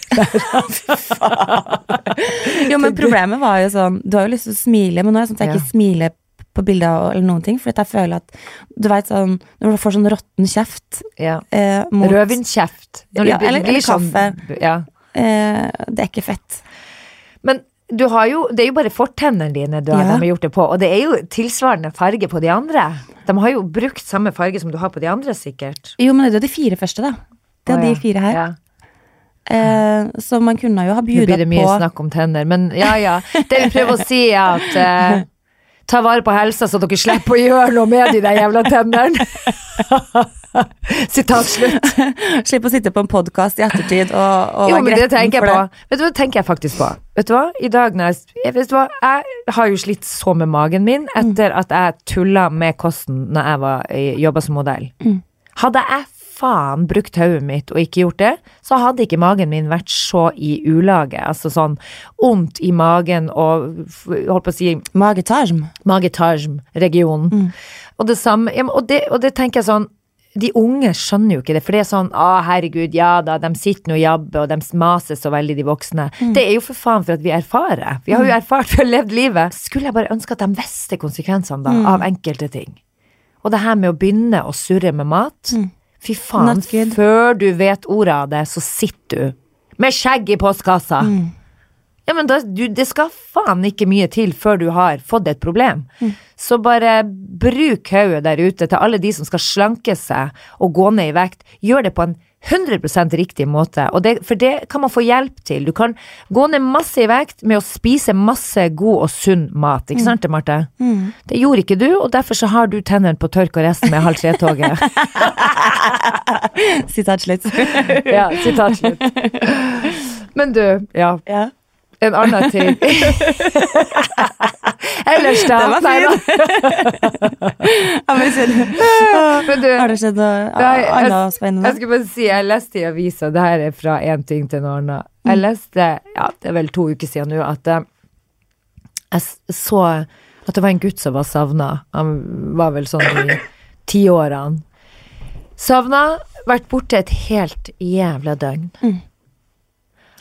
Jo, men problemet var jo sånn Du har jo lyst til å smile, men nå er det sånn at jeg ikke smiler på bilder eller noen ting, for jeg føler at Du vet sånn Når du får sånn råtten kjeft Ja. eh, mot Rødvinskjeft. Ja, eller- eller sånn- kaffe. Ja. eh, Det er ikke fett. Men du har jo, det er jo bare fortennene dine du har, Ja. de har gjort det på, og det er jo tilsvarende farge på de andre. De har jo brukt samme farge som du har på de andre, sikkert. Jo, men det er jo de fire første, da. Det er Å, de fire her. Ja. Eh, så man kunne jo ha Nå bjuda blir det mye på snakk om tenner, men ja ja. Det vi prøver å si er at eh, ta vare på helsa så dere slipper å gjøre noe med de der jævla tennene. Sitat slutt. Slipp å sitte på en podkast i ettertid og, og Jo, men det tenker jeg på. det. Vet du hva, det tenker jeg faktisk på. Vet du hva, i dag når jeg, Vet du hva, jeg har jo slitt så med magen min etter at jeg tulla med kosten når jeg var jobba som modell. Mm. Hadde jeg faen brukt hodet mitt og ikke gjort det, så hadde ikke magen min vært så i ulage. Altså sånn vondt i magen og holdt på å si Magetarm. magetarmregionen. Mm. Og det samme, ja, og, det, og det tenker jeg sånn de unge skjønner jo ikke det, for det er sånn å herregud, ja da, de sitter nå og jabber, og de maser så veldig, de voksne. Mm. Det er jo for faen for at vi erfarer. Vi har jo erfart, vi har levd livet. Skulle jeg bare ønske at de visste konsekvensene da, Mm. av enkelte ting. Og det her med å begynne å surre med mat, fy faen, før du vet ordet av det, så sitter du med skjegg i postkassa. Mm. Ja, men da, du, det skal faen ikke mye til før du har fått et problem. Mm. Så bare bruk hodet der ute til alle de som skal slanke seg og gå ned i vekt. Gjør det på en 100% riktig måte, og det, for det kan man få hjelp til. Du kan gå ned masse i vekt med å spise masse god og sunn mat, ikke sant det, Marte? Mm. Det gjorde ikke du, og derfor så har du tennene på tørk og resten med halv tre-toget. Sitat slutt. ja, sitat slutt. Men du, ja, ja. En annen ting. Ellers da? Den var fin! Har det skjedd noe annet spennende? jeg skulle bare si, jeg leste i avisa, det her er fra én ting til noe annet. Mm. Jeg leste, ja, det er vel to uker siden nå, at eh, Jeg så at det var en gutt som var savna. Han var vel sånn i tiårene. Savna, vært borte et helt jævla døgn.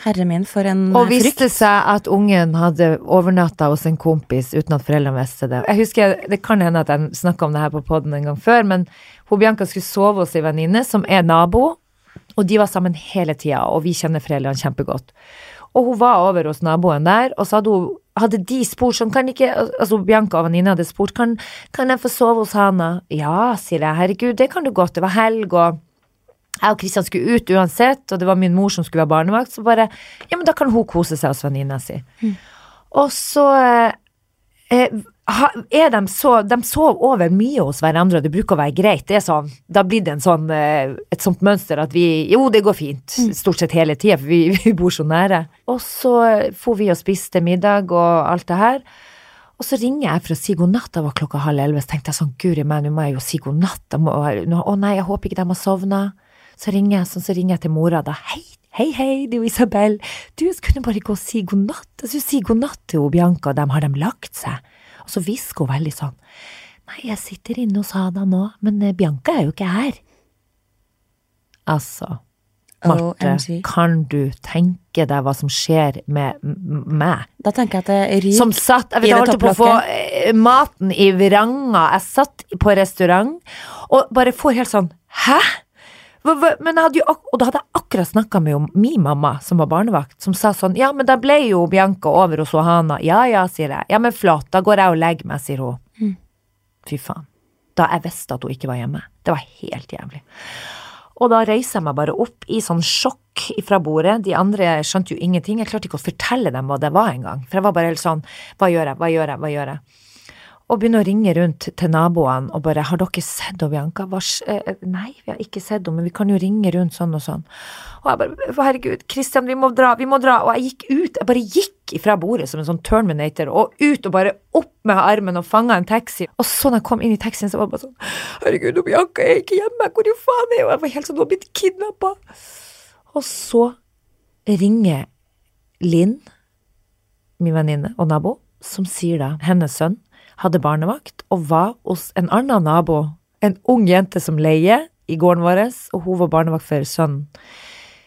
Herre min, for en frykt. Og viste seg at ungen hadde overnatta hos en kompis uten at foreldrene visste det. Jeg husker, Det kan hende at jeg snakka om det her på poden en gang før, men hun Bianca skulle sove hos ei venninne som er nabo, og de var sammen hele tida, og vi kjenner foreldrene kjempegodt. Og hun var over hos naboen der, og så hadde, hun, hadde de spurt sånn, kan ikke Altså Bianca og venninna hadde spurt, kan, kan jeg få sove hos Hana? Ja, sier jeg, herregud, det kan du godt, det var helg, og jeg og Kristian skulle ut uansett, og det var min mor som skulle være barnevakt, så bare Ja, men da kan hun kose seg hos venninna si. Og så eh, er de så De sover over mye hos hverandre, og det bruker å være greit. Det er sånn, da blir det en sånn, eh, et sånt mønster at vi Jo, det går fint, stort sett hele tida, for vi, vi bor så nære. Og så eh, for vi og spiste middag og alt det her. Og så ringer jeg for å si god natt, Da var klokka halv elleve, så tenkte jeg sånn, guri meg, nå må jeg jo si god natt, å nei, jeg håper ikke de har sovna. Så ringer jeg, så ringer jeg til mora da, hei, hei, hei, det er jo Isabel, du, skulle bare gå og si god natt, jeg skulle si god natt til Bianca, Bianca, dem har de lagt seg? Og så hvisker hun veldig sånn, nei, jeg sitter inne hos Ada nå, men eh, Bianca er jo ikke her. Altså, Marte, OMG. kan du tenke deg hva som skjer med meg? Da tenker jeg at det ryker Som satt Jeg, vet, jeg holdt på å få eh, maten i vranga. Jeg satt på restaurant og bare får helt sånn Hæ? Men hadde jo, og da hadde jeg akkurat snakka med min mamma, som var barnevakt, som sa sånn Ja, men da ble jo Bianca over hos Hana. Ja ja, sier jeg. Ja, men flott, da går jeg og legger meg, sier hun. Mm. Fy faen. Da jeg visste at hun ikke var hjemme. Det var helt jævlig. Og da reiser jeg meg bare opp i sånn sjokk fra bordet. De andre skjønte jo ingenting. Jeg klarte ikke å fortelle dem hva det var engang. For jeg var bare helt sånn, hva gjør jeg, hva gjør jeg, hva gjør jeg? Og begynner å ringe rundt til naboene og bare, har dere sett henne, Bianca? Hva eh, nei, vi har ikke sett henne, men vi kan jo ringe rundt sånn og sånn. Og jeg bare, herregud, Kristian, vi må dra, vi må dra. Og jeg gikk ut, jeg bare gikk ifra bordet som en sånn Terminator, og ut og bare opp med armen og fanga en taxi. Og så når jeg kom inn i taxien, så var det bare sånn, herregud, Bianca er ikke hjemme, hvor i faen er hun? Jeg var helt sånn, hun har blitt kidnappa. Og så ringer Linn, min venninne og nabo, som sier da hennes sønn hadde barnevakt og var hos en annen nabo, en ung jente som leier i gården vår, og hun var barnevakt for sønnen.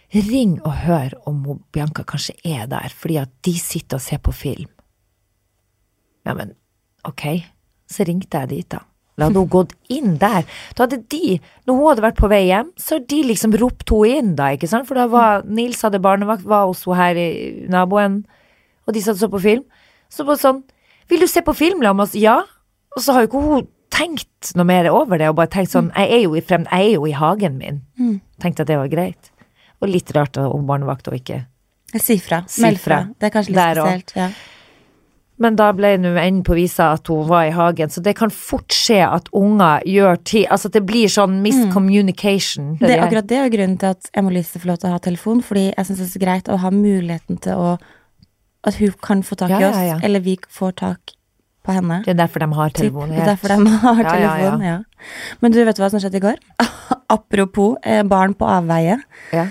Ring og hør om hun, Bianca kanskje er der, fordi at de sitter og ser på film. Ja, men ok, så ringte jeg dit da. Da hadde hun gått inn der. Da hadde de, når hun hadde vært på vei hjem, så hadde de liksom ropt henne inn da, ikke sant? For da var Nils hadde barnevakt, var hos henne her i naboen, og de satt og så på film. Så bare sånn, vil du se på film la oss? Ja. Og så har jo ikke hun tenkt noe mer over det, og bare tenkt sånn, jeg er jo i, frem, jeg er jo i hagen min. Tenkte at det var greit. Og litt rart om barnevakt og ikke. Si fra. Meld fra. Det er kanskje litt Der spesielt. Ja. Men da ble nå enden på visa at hun var i hagen, så det kan fort skje at unger gjør tid, Altså at det blir sånn miscommunication. Det, akkurat det er grunnen til at jeg må Lise få lov til å ha telefon, fordi jeg syns det er så greit å ha muligheten til å At hun kan få tak i Ja, oss, ja, ja. eller vi får tak på henne. Det er derfor de har telefonen. Det er derfor de har Ja, ja. Men du, vet du hva som skjedde i går? Apropos eh, barn på avveie. Ja.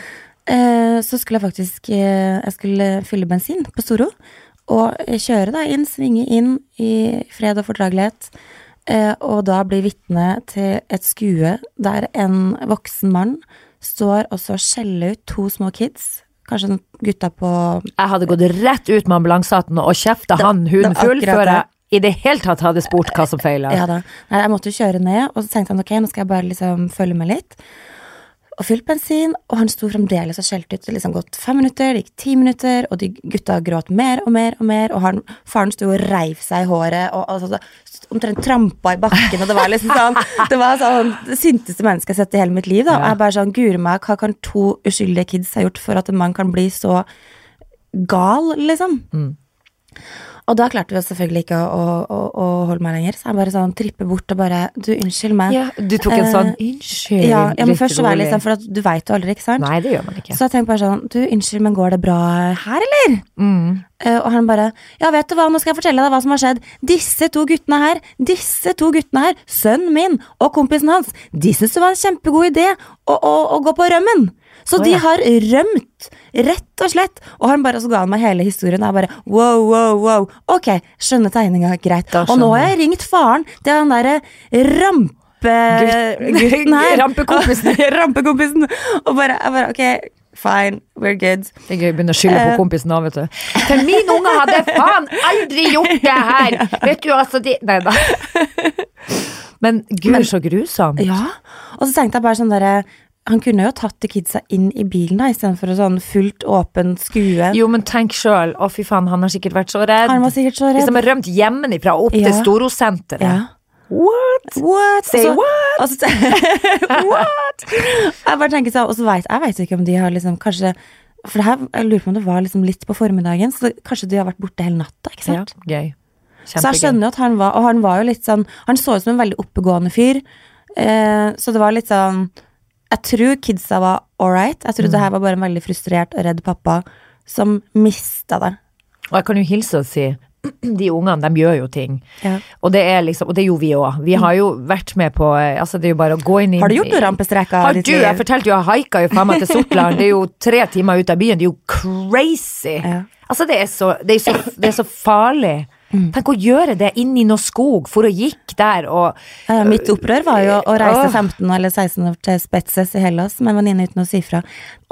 Eh, så skulle jeg faktisk eh, Jeg skulle fylle bensin på Storo. Og eh, kjøre da inn, svinge inn i fred og fordragelighet. Eh, og da bli vitne til et skue der en voksen mann står og så skjeller ut to små kids. Kanskje gutta på Jeg hadde gått rett ut med ambulansehatten og kjefta han hunden full før jeg i det hele tatt hadde spurt hva som feila. Ja da. Nei, jeg måtte jo kjøre ned, og så tenkte han ok, nå skal jeg bare liksom følge med litt. Og fylt bensin, og han sto fremdeles og skjelte ut. Det liksom gått fem minutter, det gikk ti minutter, og de gutta gråt mer og mer og mer, og han, faren sto og reiv seg i håret og altså, omtrent trampa i bakken, og det var liksom sånn Det var sånn det sinteste mennesket jeg har sett i hele mitt liv, da. Og jeg bare sånn, guri meg, hva kan to uskyldige kids ha gjort for at en mann kan bli så gal, liksom? Mm. Og da klarte vi selvfølgelig ikke å, å, å, holde meg lenger, så jeg bare sånn tripper bort og bare Du, unnskyld meg. Ja, du tok en sånn sånn Unnskyld. Ja, ja men først så var jeg litt sånn, for du veit jo aldri, ikke sant? Nei, det gjør man ikke. Så jeg tenkte bare sånn, du, unnskyld, men går det bra her, eller? Mm. Uh, og han bare, ja, vet du hva, nå skal jeg fortelle deg hva som har skjedd. Disse to guttene her, disse to guttene her, sønnen min og kompisen hans, de syntes det var en kjempegod idé å, å, å gå på rømmen. Så oh, de ja. har rømt, rett og slett. Og han bare så ga han meg hele historien. Og jeg bare wow, wow, wow. Ok, skjønne tegninga, greit. Og nå har jeg ringt faren til han derre rampe... Rampekompisen. Rampekompisen. Og bare, jeg bare ok, fine, we're good. Det er gøy å skylde på Eh. kompisen òg, vet du. For min unge hadde faen aldri gjort det her! Vet du, altså de Nei da. Men gud, så grusomt. Ja, og så tenkte jeg bare sånn derre Han kunne jo tatt de kidsa inn i bilen da, istedenfor å sånn fullt åpen skue. Jo, men tenk sjøl. Å, fy faen, han har sikkert vært så redd. Han var sikkert så redd. Hvis de har rømt hjemmefra opp til Ja. Storosenteret. Ja. What? What? Say what? Altså, what? Jeg bare tenker sånn, og så vet jeg vet ikke om de har liksom kanskje For det her, jeg lurer på om det var liksom litt på formiddagen, så kanskje de har vært borte hele natta, ikke sant? Ja, gøy. gøy. Så jeg skjønner jo at han var Og han var jo litt sånn Han så ut som en veldig oppegående fyr. Eh, så det var litt sånn Jeg tror kidsa var all right. Jeg tror det her var bare en veldig frustrert og redd pappa som mista det. Og jeg kan jo hilse og si de ungene, de gjør jo ting. Ja. Og det er liksom, og det gjorde vi òg. Vi har jo vært med på eh, Altså, det er jo bare å gå inn i Har du gjort noen rampestreker? Har du? Jeg fortalte jo, jeg haika jo faen meg til Sortland. Det er jo tre timer ut av byen. Det er jo crazy. Ja. Altså, det er så, det er så, det er så farlig. Mm. Tenk å gjøre det inni noe skog, for å gikk der og Ja, mitt opprør var jo å reise Åh. 15 eller 16 år til Spetses i Hellas med en venninne uten å si fra.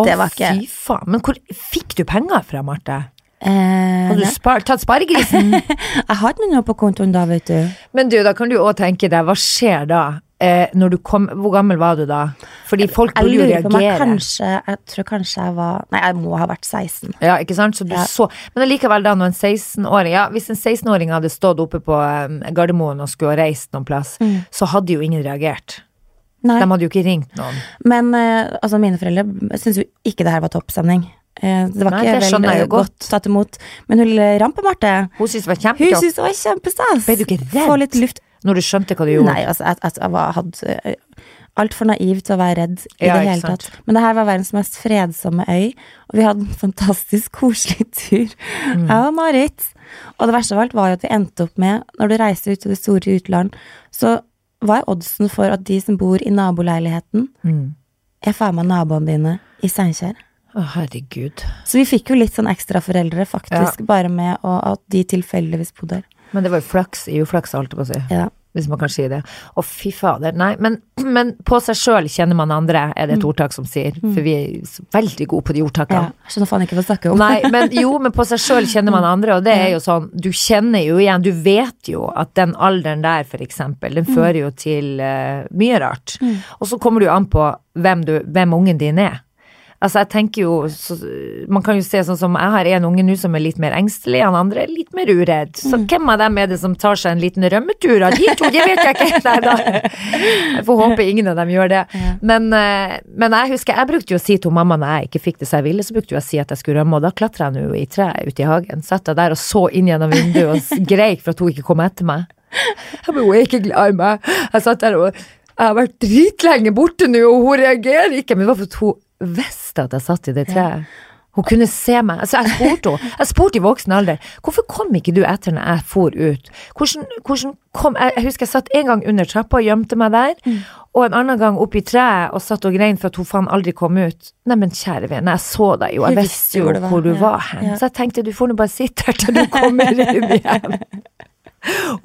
Det var ikke Fy faen. Men hvor fikk du penger fra, Marte? eh, Har du spart, spar, tatt sparegrisen? Jeg har ikke noe på kontoen da, vet du. Men du, da kan du òg tenke deg, hva skjer da? Eh, når du kom, hvor gammel var du da? Fordi folk Jeg burde jo reagere. jeg kanskje Jeg tror kanskje jeg var Nei, jeg må ha vært 16. Ja, ikke sant? Så du Ja. så Men allikevel, da, når en 16-åring Ja, hvis en 16-åring hadde stått oppe på um, Gardermoen og skulle ha reist noen plass, så hadde jo ingen reagert. Mm. Nei. De hadde jo ikke ringt noen. Men eh, altså, mine foreldre syntes jo ikke det her var toppstemning. Eh, det var Nei, ikke det skjønner vel jeg eh, godt tatt imot. Men hun lille Rampe-Marte, Hun syntes det var hun kjempetopp. syntes det var kjempestas. Ble du ikke redd? Få litt luft. Når du skjønte hva du gjorde. Nei, altså, jeg, jeg, jeg var, hadde eh, altfor naiv til å være redd i Ja, det hele tatt. Men det her var verdens mest fredsomme øy, og vi hadde en fantastisk koselig tur. Mm. Jeg og Marit. Og det verste av alt var jo at vi endte opp med, når du reiser ut til det store utland, så hva er oddsen for at de som bor i naboleiligheten, Mm. er faen meg naboene dine i Steinkjer? Å, herregud. Så vi fikk jo litt sånn ekstraforeldre, faktisk, bare med å, at de tilfeldigvis bodde der. Men det var jo flaks i uflaks, holdt jeg på å si. Ja. Hvis man kan si det. Å, fy fader. Nei, men, men på seg sjøl kjenner man andre, er det et ordtak som sier. For vi er veldig gode på de ordtakene. ja. skjønner faen ikke hva du snakker om. Nei, men jo, men på seg sjøl kjenner man andre, og det er jo sånn, du kjenner jo igjen, du vet jo at den alderen der, for eksempel, den fører jo til uh, mye rart. Og så kommer det jo an på hvem, du, hvem ungen din er. Altså, jeg tenker jo, så, man kan jo se sånn som, jeg har en unge nå som er litt mer engstelig, han andre er litt mer uredd. Så hvem av dem er det som tar seg en liten rømmetur av de to, det vet jeg ikke. Nei da. Jeg får håpe ingen av dem gjør det. Men, eh, men jeg husker, jeg brukte jo å si til mamma når jeg ikke fikk det som jeg ville, så brukte jeg å si at jeg skulle rømme, og da klatra jeg nå i treet ute i hagen. Satt jeg der og så inn gjennom vinduet og greik for at hun ikke kom etter meg. Jeg hun er ikke glad i meg. Jeg satt der og jeg har vært dritlenge borte nå, og hun reagerer ikke. Men det var at hun visste at jeg satt i det treet. Hun kunne se meg. Altså, jeg spurte henne. Jeg spurte i voksen alder hvorfor kom ikke du etter når jeg for ut. Hvordan, hvordan kom jeg, jeg husker jeg satt en gang under trappa og gjemte meg der, og en annen gang oppi treet og satt og grein for at hun faen aldri kom ut. Neimen, kjære venn, jeg så deg jo, jeg visste jo hvor du var, hvor du ja, var hen. ja. Så jeg tenkte du får nå bare sitte her til du kommer inn igjen.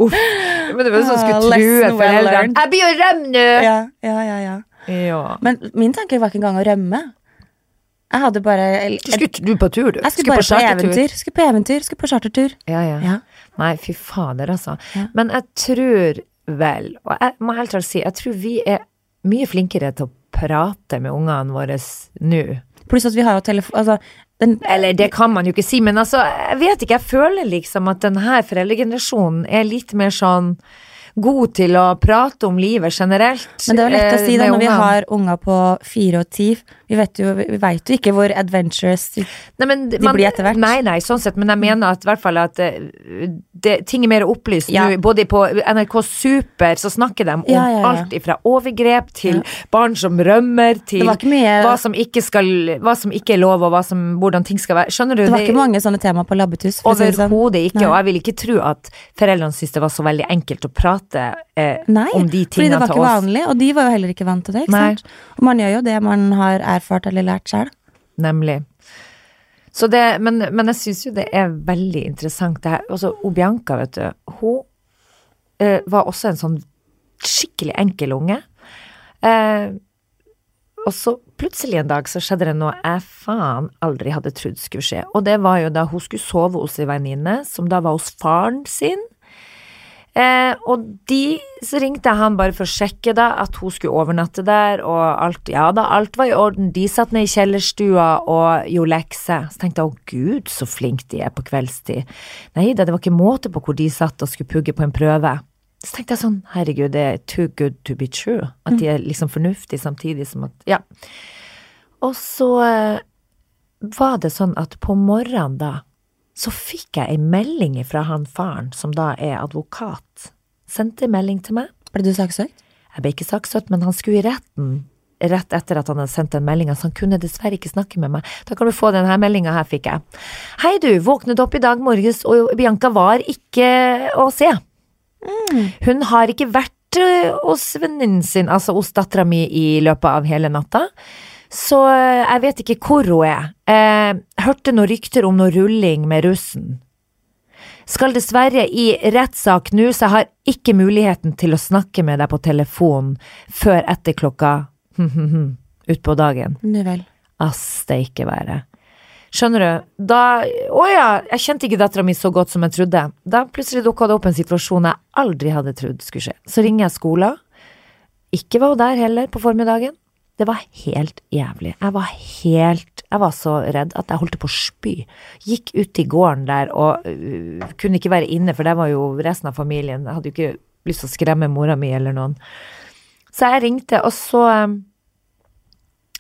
Uff. Men det var sånn Ah, skulle true foreldrene. Jeg blir jo rømme nå! Ja, ja, ja, ja. Ja. Men min tanke var ikke engang å rømme. Jeg hadde bare Du skulle du på tur, du. Jeg skulle bare på på eventyr. Skulle på eventyr, skulle på chartertur. Ja, ja. Ja. Nei, fy fader, altså. Ja. Men jeg tror vel, og jeg må helt klart si, jeg tror vi er mye flinkere til å prate med ungene våre nå. Pluss at vi har jo telefon... Altså, den, Eller det kan man jo ikke si, men altså, jeg vet ikke, jeg føler liksom at denne foreldregenerasjonen er litt mer sånn god til å prate om livet generelt. men det er jo lett å eh, si da når vi har unger på fire og ti. Vi vet jo, vi vet jo ikke hvor adventurous de Nei, men, De blir etter hvert. Nei, nei, sånn sett, men jeg mener at i hvert fall at eh, det, ting er mer opplyst Ja. Både på NRK Super så snakker de om Ja, ja, alt ifra overgrep til barn som rømmer, til mye hva som skal Hva som ikke er lov, og som, hvordan ting skal være. Skjønner du? Det var ikke mange sånne tema på Labbetuss. sånn. Overhodet ikke, Nei. og jeg vil ikke tro at foreldrene syntes det var så veldig enkelt å prate eh, Nei, om de fordi det var ikke vanlig, og de var jo heller ikke vant til det. ikke Nei. sant? Og man gjør jo det man har erfart eller lært selv. Nemlig. Det, men, men jeg syns jo det er veldig interessant det her. Altså, Obianka, vet du, hun uh, var også en sånn skikkelig enkel unge. Uh, og så plutselig en dag så skjedde det noe jeg faen aldri hadde trodd skulle skje. Og det var jo da hun skulle sove hos ei venninne, som da var hos faren sin. Eh, og de, så ringte jeg han bare for å sjekke da at hun skulle overnatte der, og alt, ja da, alt var i orden. De satt ned i kjellerstua og gjorde lekser. Så tenkte jeg å gud, så flink de er på kveldstid. Nei da, det var ikke måte på hvor de satt og skulle pugge på en prøve. Så tenkte jeg sånn, herregud, det er too good to be true. At de er liksom fornuftige samtidig som at, ja. Og så eh, var det sånn at på morgenen da, så fikk jeg ei melding fra han faren, som da er advokat. Sendte en melding til meg. Ble du saksøkt? Jeg ble ikke saksøkt, men han skulle i retten rett etter at han hadde sendt den meldinga, så han kunne dessverre ikke snakke med meg. Da kan du få denne meldinga her, fikk jeg. Hei du, våknet opp i dag morges, og Bianca var ikke å se. Hun har ikke vært øh, hos venninnen sin, altså hos dattera mi, i løpet av hele natta. Så øh, jeg vet ikke hvor hun er. Eh, hørte noen rykter om noe rulling med russen. Skal dessverre i rettssak nå, så jeg har ikke muligheten til å snakke med deg på telefon før etter klokka utpå dagen. Nu vel. Asteike være. Skjønner du? Da Å ja, jeg kjente ikke dattera mi så godt som jeg trodde. Da plutselig dukka det opp en situasjon jeg aldri hadde trodd skulle skje. Så ringer jeg skolen. Ikke var hun der heller på formiddagen. Det var helt jævlig. Jeg var helt Jeg var så redd at jeg holdt på å spy. Gikk ut i gården der og uh, kunne ikke være inne, for der var jo resten av familien. Jeg hadde jo ikke lyst til å skremme mora mi eller noen. Så jeg ringte, og så um,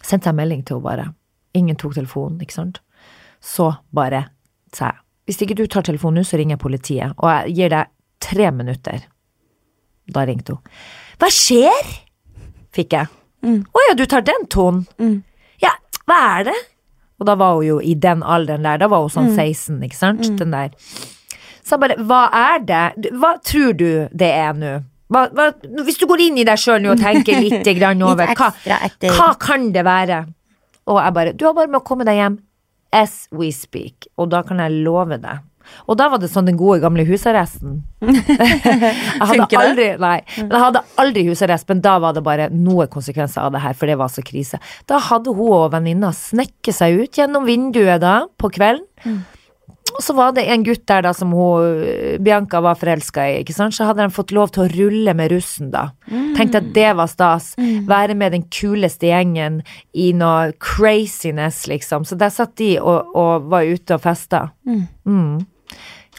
sendte jeg melding til henne bare. Ingen tok telefonen, ikke sant. Så bare sa jeg hvis ikke du tar telefonen nå, så ringer jeg politiet, og jeg gir deg tre minutter. Da ringte hun. Hva skjer? Fikk jeg. Å ja, du tar den tonen? Mm. Ja, hva er det? Og da var hun jo i den alderen der, da var hun sånn 16, ikke sant, den der. Så jeg bare, hva er det? Hva tror du det er nå? Hva, hva, hvis du går inn i deg sjøl nå og tenker litt grann over, Litt hva, hva kan det være? Og jeg bare, du har bare med å komme deg hjem as we speak, og da kan jeg love deg. Og da var det sånn den gode gamle husarresten. Jeg hadde aldri, nei, men jeg hadde aldri husarrest, men da var det bare noen konsekvenser av det her, for det var så krise. Da hadde hun og venninna snekket seg ut gjennom vinduet da, på kvelden. Og så var det en gutt der da som hun, Bianca var forelska i, ikke sant. Så hadde de fått lov til å rulle med russen da. Tenkte at det var stas. Være med den kuleste gjengen i noe craziness, liksom. Så der satt de og, og var ute og festa. Mm.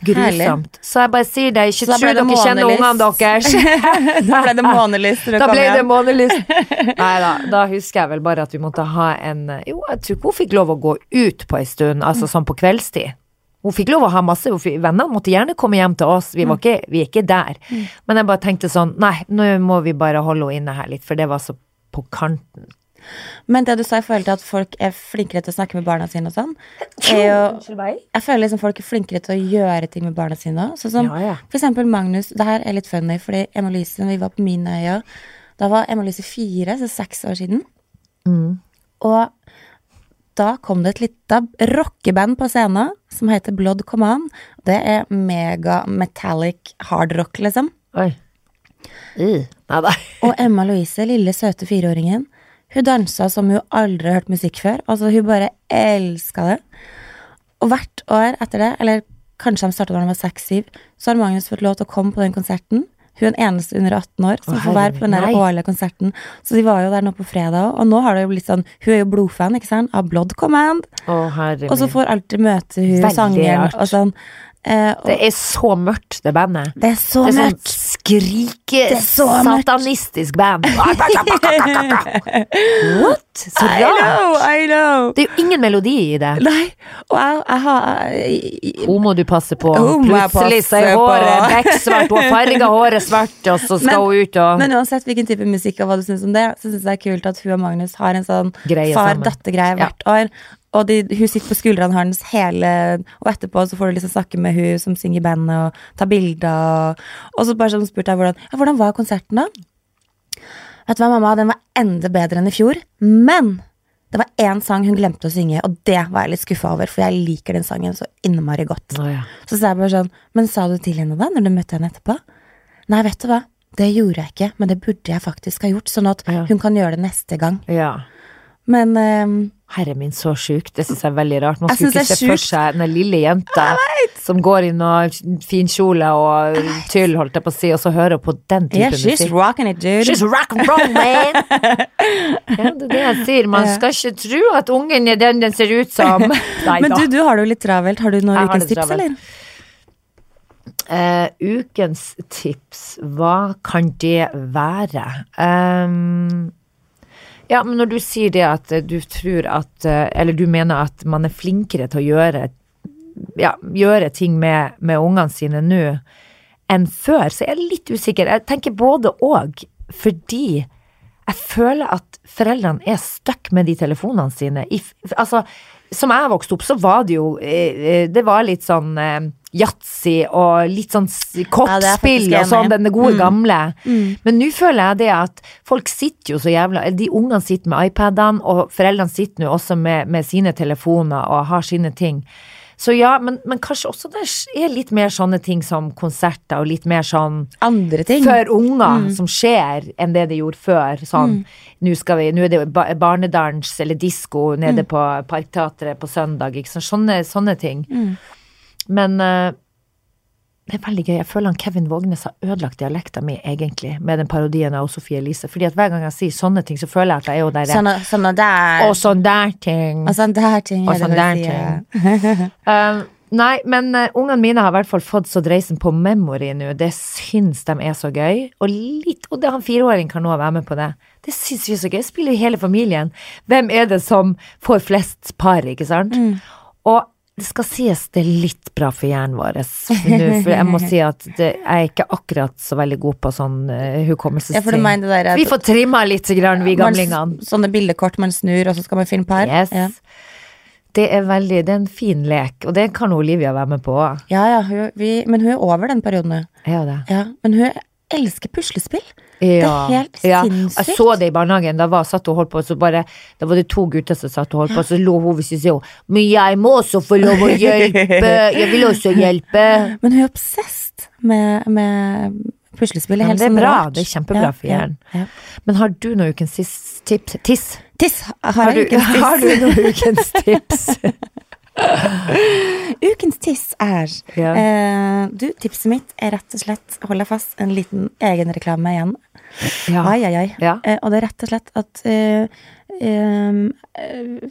Grusomt. Så jeg bare sier det, ikke Så tro dere kjenner ungene deres. Da ble det månelyst Da ble det månelyst. Nei da, da husker jeg vel bare at vi måtte ha en Jo, jeg tror ikke hun fikk lov å gå ut på ei stund, altså sånn på kveldstid. Hun fikk lov å ha masse venner, måtte gjerne komme hjem til oss, vi, var ikke, vi er ikke der. Men jeg bare tenkte sånn, nei, nå må vi bare holde henne inne her litt, for det var så på kanten. Men det du sa i forhold til at folk er flinkere til å snakke med barna sine og sånn, er jo Jeg føler liksom folk er flinkere til å gjøre ting med barna sine òg. Sånn som Ja, ja. for eksempel Magnus. Det her er litt funny, fordi Emma-Lise, når vi var på Minøya, da var Emma-Lise fire, så seks år siden. Og da kom det et lite rockeband på scenen som heter Blood Command. Det er mega metallic hardrock, liksom. Oi. I. nei nei. Og Emma Louise, lille søte fireåringen, hun dansa som hun aldri har hørt musikk før. Altså, hun bare elska det. Og hvert år etter det, eller kanskje de starta da de var seks-syv, så har Magnus fått lov til å komme på den konserten. Hun er den eneste under 18 år som Å, får være på den der årlige konserten. Så de var jo der nå på fredag òg, og nå har det jo blitt sånn Hun er jo blodfan, ikke sant, av Blood Command. Å, Og så får alltid møte hun Veldig sangeren og sånn. Eh, og Det er så mørkt, det bandet. det er så Det er sånn mørkt. Skrike satanistisk band. What? Så I know, I know. Det er jo ingen melodi i det. Nei, og jeg, jeg har Hun må du passe på. Hun Plutselig så er håret bekksvart, hun har farga håret svart, og så skal Men- hun ut og Men uansett hvilken type musikk og hva du syns om det, så syns jeg det er kult at hun og Magnus har en sånn far-datter-greie Ja. hvert år. Og de, hun sitter på skuldrene hans hele Og etterpå så får du liksom snakke med hun som synger i bandet, og ta bilder. Og, og så bare sånn spurte jeg hvordan, ja, hvordan var konserten, da? Vet du hva, mamma, den var enda bedre enn i fjor, men det var én sang hun glemte å synge, og det var jeg litt skuffa over, for jeg liker den sangen så innmari godt. Oh, ja. Så sa jeg bare sånn, men sa du til henne da, når du møtte henne etterpå? Nei, vet du hva, det gjorde jeg ikke, men det burde jeg faktisk ha gjort, sånn at Ja. hun kan gjøre det neste gang. ja. Men ehm, Herre min, så sjukt. Det syns jeg er veldig rart. Man skulle ikke se for seg den lille jenta som går i noe fin kjole og tyll, holdt jeg på å si, og så hører hun på den typen yeah, she's musikk. rocking it, dude. She's rock and roll, man! ja, det er det jeg sier. Man skal ikke tro at ungen er den den ser ut som. Nei Men du, du har det jo litt travelt. Har du noen ukens tips, eller? Uh, ukens tips, hva kan det være? Ehm, ja, men når du sier det at eh, du tror at eh, Eller du mener at man er flinkere til å gjøre ja, gjøre ting med, med ungene sine nå enn før, så er jeg litt usikker. Jeg tenker både og, fordi jeg føler at foreldrene er stuck med de telefonene sine. I, altså, som jeg vokste opp, så var det jo eh, Det var litt sånn yatzy og litt sånn kortspill Ja, og sånn, den gode Mm. gamle. Mm. Men nå føler jeg det at folk sitter jo så jævla De ungene sitter med iPadene, og foreldrene sitter nå også med, med sine telefoner og har sine ting. Så ja, men, men kanskje også det er litt mer sånne ting som konserter, og litt mer sånn Andre ting. for unger Mm. som skjer, enn det de gjorde før. Sånn, nå, skal vi, nå er det jo barnedans eller disko Mm. nede på Parkteatret på søndag. Sånne, sånne ting. Men uh, det er veldig gøy. Jeg føler han Kevin Vågnes har ødelagt dialekta mi, egentlig, med den parodien av Sofie Elise. Fordi at hver gang jeg sier sånne ting, så føler jeg at jeg er jo der. Sånne, sånne der Og sånn der ting. Og sånn der ting. Og sånn der ting. Um, nei, men uh, ungene mine har i hvert fall fått så dreisen på memory nå. Det syns de er så gøy. Og litt, og det han fireåring kan nå være med på det. Det syns vi er så gøy. Spiller hele familien. Hvem er det som får flest par, ikke sant? Mm. Og det skal sies det er litt bra for hjernen vår for jeg må si at det, jeg er ikke akkurat så veldig god på sånn uh, hukommelsesting. Ja, vi får trimma litt, grann, vi gamlingene. Sånne bildekort man snur, og så skal man finne her. Yes. Ja. Det er veldig, det er en fin lek, og det kan Olivia være med på. Ja, ja, hun, vi, men hun er over den perioden nå. Er. Ja, men hun elsker puslespill. Ja. er helt ja. sinnssykt. Jeg så det i barnehagen. Da var, satt og holdt på, så bare, da var det to gutter som satt og holdt på, så lo hun hvis de sier Men jeg må også få lov å hjelpe! Jeg vil også hjelpe! Men hun er obsesst med, med puslespill. Det er helt det er sånn bra. rart. Det er kjempebra Ja, for hjernen. Ja, ja. Men har du noen ukens tips? Tiss? Tiss! Har, Har du, har du noen ukens tips? Ukens tiss er Ja. eh, Du, tipset mitt er rett og slett, hold deg fast, en liten egenreklame igjen. Ja. Ai, ai, ai. Ja. Eh, og det er rett og slett at eh, eh,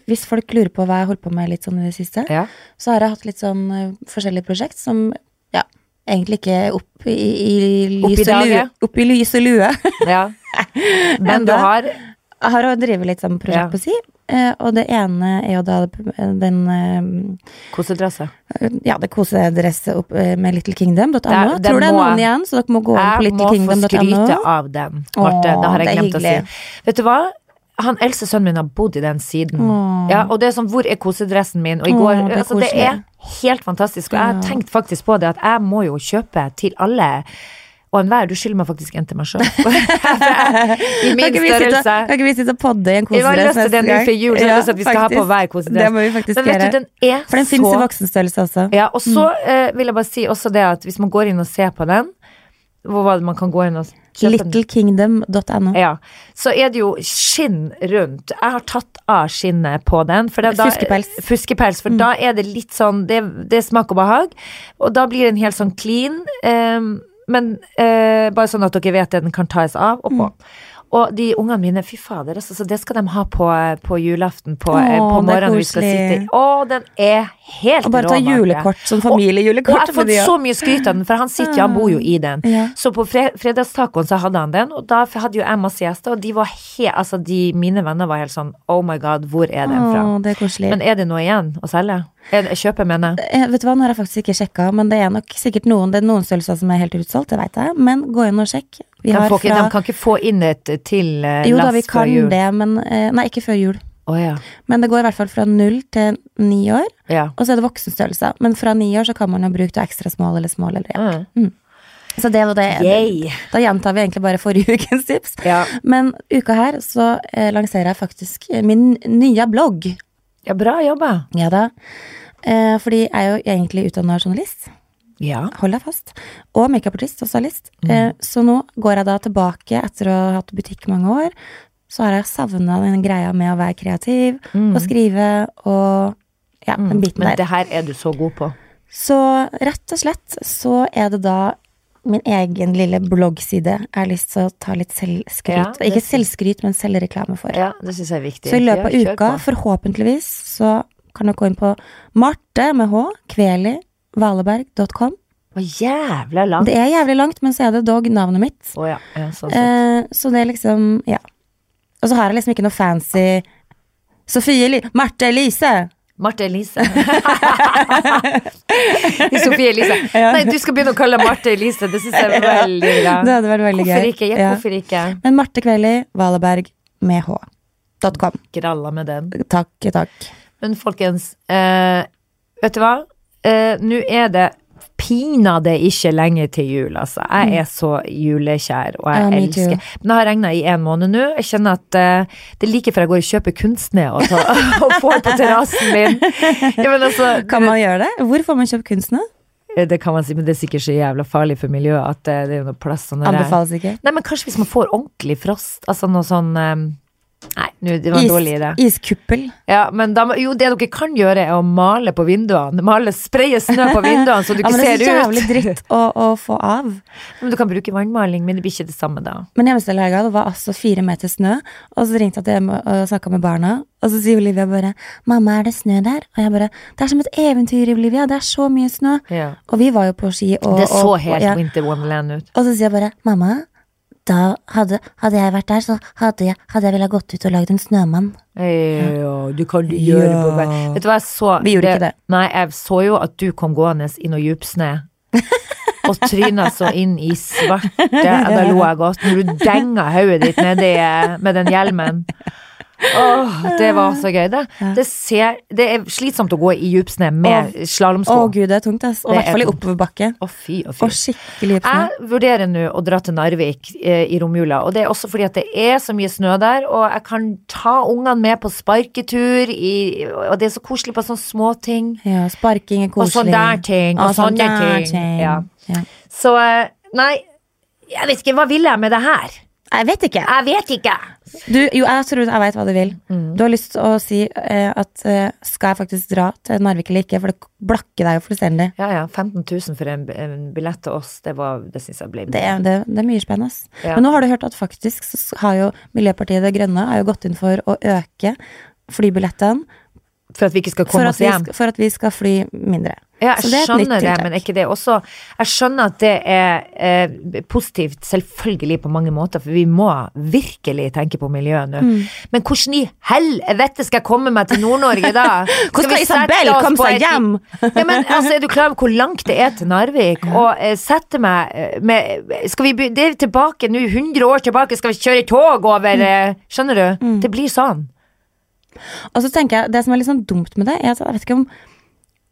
hvis folk lurer på hva jeg holder på med litt sånn i det siste, Ja. så har jeg hatt litt sånn eh, forskjellige prosjekt som ja, egentlig ikke er opp i, i, Opp i lys og lue. Opp i lys og lue. ja. Men du har Jeg har å drive litt sånn prosjekt Ja. på si, eh, og det ene er jo da den eh, kosedresse. ja, det kosedresset eh, med littlekingdom.no. Det er- Jeg tror det er noen igjen, så dere må gå inn på Jeg må få skryte littlekingdom.no. av den, Marte. Det har jeg glemt å si. Vet du hva? Han eldste sønnen min har bodd i den siden. Ja, og det er sånn, hvor er kosedressen min? Og i Åh, det er altså, det er helt fantastisk. Og jeg har tenkt faktisk på det at jeg må jo kjøpe til alle og enhver. Du skylder meg faktisk en til meg sjøl. I min størrelse. Kan ikke vi sitte og podde i en Jeg har kosedress lyst til neste den gang? før jul, så jeg har lyst til at vi skal ha på hver kosedress. Det må vi faktisk gjøre. du, den er For den fins i voksenstørrelse også. Ja, og så Mm. uh, vil jeg bare si også det at hvis man går inn og ser på den, hvor var det man kan gå inn og kjøpe? Littlekingdom.no. Ja, så er det jo skinn rundt. Jeg har tatt av skinnet på den. For det, da, Fuskepels. Fuskepels, for Mm. da er det litt sånn, det, det er smak og behag, og da blir den helt sånn clean, ehm, men eh, bare sånn at dere vet det, den kan tas av og på. Mm. Og de ungene mine, fy fader, altså, så det skal de ha på, på julaften på, Åh, på morgenen. Vi skal sitte. Å, den er helt Og bare ta rå, julekort, sånn Og jeg har fått så mye skryt av den, for han sitter jo, han bor jo i den. Ja. Så på fre fredagstacoen så hadde han den, og da hadde jo jeg masse gjester, og de var helt, altså de, mine venner var helt sånn, oh my god, hvor er den fra? Åh, det er koselig. Men er det noe igjen å selge? Kjøpe, mener jeg. Eh, vet du hva, nå har jeg faktisk ikke sjekka, men det er nok sikkert noen Det er noen størrelser som er helt utsolgt, det veit jeg. Men gå inn og sjekk. Vi De, får ikke, fra de kan ikke få inn et til eh, Jo da, lass vi før kan jul. det, men eh, Nei, ikke før jul. Oh, ja. Men det går i hvert fall fra null til ni år, Ja. og så er det voksenstørrelse. Men fra ni år så kan man jo bruke det ekstra small eller small eller ja. Mm. Så det var det. Yay. Da gjentar vi egentlig bare forrige ukens tips. Ja. Men uka her så eh, lanserer jeg faktisk eh, min nye blogg. ja, bra jobba. Ja da. Eh, fordi jeg er jo egentlig utdanna journalist. Ja. Hold deg fast. Og makeupartist og stylist. Eh, så nå går jeg da tilbake etter å ha hatt butikk mange år. Så har jeg savna den greia med å være kreativ og skrive og ja, den biten Mm. Men der. det her er du så god på. Så rett og slett så er det da min egen lille bloggside jeg har lyst til å ta litt selvskryt. Ja, Ikke selvskryt, men selvreklame for. Ja, det synes jeg er viktig. Så i løpet av uka, forhåpentligvis, så kan dere gå inn på Marte med H, Kveli, Valeberg.com. Å, jævla langt. Det er jævlig langt, men så er det dog navnet mitt. Å ja. ja sånn sett. Eh, så det er liksom, ja. Og så har jeg liksom ikke noe fancy Sofie Eli Marte Elise! Marte Elise. Sofie Elise. Nei, du skal begynne å kalle Marte Elise. Det syns jeg er veldig bra. Det hadde vært veldig Hvorfor gøy. ikke? Ja, Ja. hvorfor ikke? Men Marte Kveli, Valeberg med H. Gralla med den. Takk, takk. Men folkens, eh, vet du hva? Eh, Nå er det pinadø ikke lenge til jul, altså. Jeg er så julekjær, og jeg Ja, elsker. Men det har regna i en måned nå. Jeg kjenner at eh, det er like før jeg går og kjøper kunstned og, tar- og får på terrassen min. Ja, altså, Kan man gjøre det? Hvor får man kjøpt kunstene? Eh, Det kan man si, men det er sikkert så jævla farlig for miljøet at det er noe plass Anbefales ikke. Nei, men kanskje hvis man får ordentlig frost, altså noe sånn eh, Nei, det var en Is, dårlig idé. iskuppel. Ja, men da, jo, det dere kan gjøre er å male på vinduene. Male, spraye snø på vinduene så du ikke Ja, ikke men det er så jævlig dritt å, å få av. Men du kan bruke vannmaling, men det blir ikke det samme da. Men hjemmestellhelga, det var altså fire meter snø, og så ringte jeg til og snakka med barna, og så sier Olivia bare 'Mamma, er det snø der?' Og jeg bare 'Det er som et eventyr, Olivia, det er så mye snø'. Ja. Og vi var jo på ski og Det så og- helt ja. Winter Wonderland ut. Og så sier jeg bare 'Mamma, da hadde, hadde jeg vært der, så hadde jeg, hadde jeg villet gått ut og lagd en snømann'. Ja, du kan gjøre det på vei. Vet du hva jeg så? Vi gjorde ikke det. Nei, jeg så jo at du kom gående i noe djupsnø. og tryna så inn i svarte. Da lo jeg godt. Når du denga hodet ditt nedi eh, med den hjelmen. Åh, det var så gøy. Det, det, ser, det er slitsomt å gå i djupsnø med Å slalåmsko. gud, det er tungt, ass. Og i hvert er fall i oppoverbakke. Å, fy oh, fy. Og skikkelig dyp snø. Jeg vurderer nå å dra til Narvik eh, i romjula, og det er også fordi at det er så mye snø der, og jeg kan ta ungene med på sparketur, i, og det er så koselig på sånne småting. Ja, sparking er koselig. Og sånne der ting, og Ja, sånn sånne der ting. Ja. Ja. Så eh, nei, jeg vet ikke, hva vil jeg med det her? Jeg vet ikke. Jeg vet ikke. Du, jo, jeg tror jeg vet hva du vil. Mm. Du har lyst til å si eh, at eh, skal jeg faktisk dra til Narvik eller ikke, for det blakker deg jo fullstendig. Ja ja, 15 000 for en, en billett til oss, det, var, det syns jeg ble Det det, det er mye spennende. Ja. Men nå har du hørt at faktisk så har jo Miljøpartiet De Grønne har jo gått inn for å øke flybillettene For at vi ikke skal komme oss hjem. skal, for at vi skal fly mindre. Ja, Så jeg det er skjønner det, men ikke det også Jeg skjønner at det er eh, positivt, selvfølgelig på mange måter, for vi må virkelig tenke på miljøet nå. Mm. Men hvordan i helvete skal jeg komme meg til Nord-Norge da? Hvordan skal Isabel komme seg hjem? Ja, men altså, Er du klar over hvor langt det er til Narvik? Og eh, sette meg eh, med Skal vi be- Det er tilbake nå, 100 år tilbake, skal vi kjøre tog over Mm. eh, Skjønner du? Det blir sånn. Og så tenker jeg, Det som er litt sånn dumt med det, er at jeg vet ikke om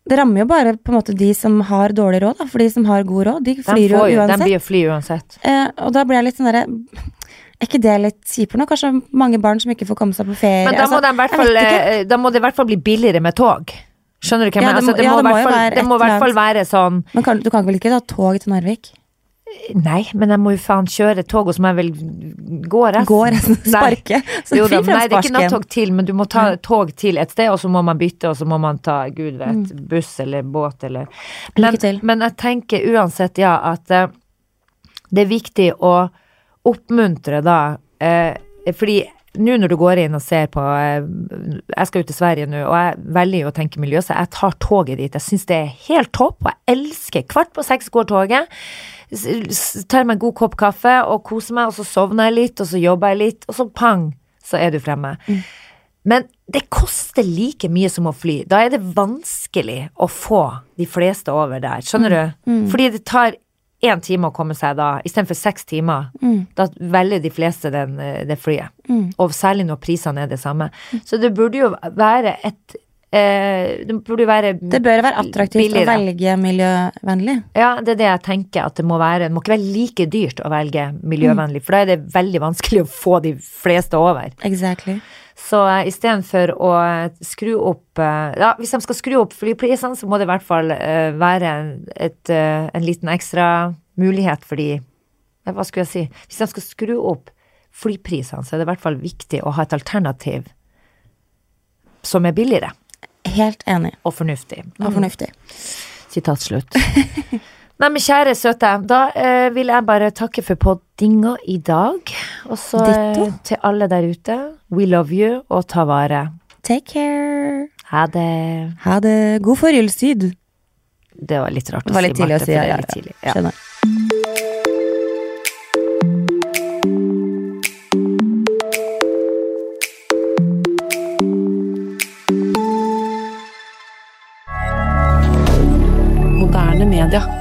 Det rammer jo bare på en måte de som har dårlig råd, da. For de som har god råd, de De, flyr jo de uansett. blir fly uansett. Eh, og da blir jeg litt sånn derre Er ikke det litt kjipt nå? Kanskje mange barn som ikke får komme seg på ferie? Men da må, altså, det i hvert fall, eh, da må det i hvert fall bli billigere med tog. Skjønner du hva jeg Ja, mener? det må- Altså, ja, det i må det må i hvert fall være sånn Men kan, du kan vel ikke ta tog til Narvik? Nei, men jeg må jo faen kjøre tog, og så må jeg vel gå resten. Gå resten, sparke? Så Jo da, nei, det er ikke nattog til, men du må ta tog til et sted, og så må man bytte, og så må man ta, gud vet, buss eller båt eller men, Mm. Men jeg tenker uansett, ja, at eh, det er viktig å oppmuntre da, eh, fordi nå når du går inn og ser på eh, Jeg skal ut til Sverige nå, og jeg velger jo å tenke miljø, så jeg tar toget dit. Jeg syns det er helt topp, og jeg elsker Kvart på seks går toget. Tar meg en god kopp kaffe og koser meg, og så sovner jeg litt, og så jobber jeg litt, og så pang, så er du fremme. Men det koster like mye som å fly. Da er det vanskelig å få de fleste over der, skjønner du? Fordi det tar én time å komme seg da, istedenfor seks timer, Mm. da velger de fleste den, eh, det flyet. Mm. Og særlig når prisene er det samme. Så det burde jo være et eh, Det burde være Det bør være attraktivt å velge miljøvennlig. Ja, det er det jeg tenker at det må være. Det må ikke være like dyrt å velge miljøvennlig, for da er det veldig vanskelig å få de fleste over. Exactly. Så uh, istedenfor å skru opp uh, Ja, hvis de skal skru opp flyprisene, så må det i hvert fall uh, være en, et, uh, en liten ekstra mulighet for de Hva skulle jeg si? Hvis de skal skru opp flyprisene, så er det i hvert fall viktig å ha et alternativ som er billigere Helt enig. og fornuftig. Og fornuftig. Sitat slutt. Nei, men kjære søte, da eh, vil jeg bare takke for poddinga i dag. Og så eh, til alle der ute, we love you, og ta vare. Take care. Ha det. Ha det. God forhjulstid. Det var litt rart å si Det var litt tidlig å si. for Ja, ja. Ja. Skjønner. القادة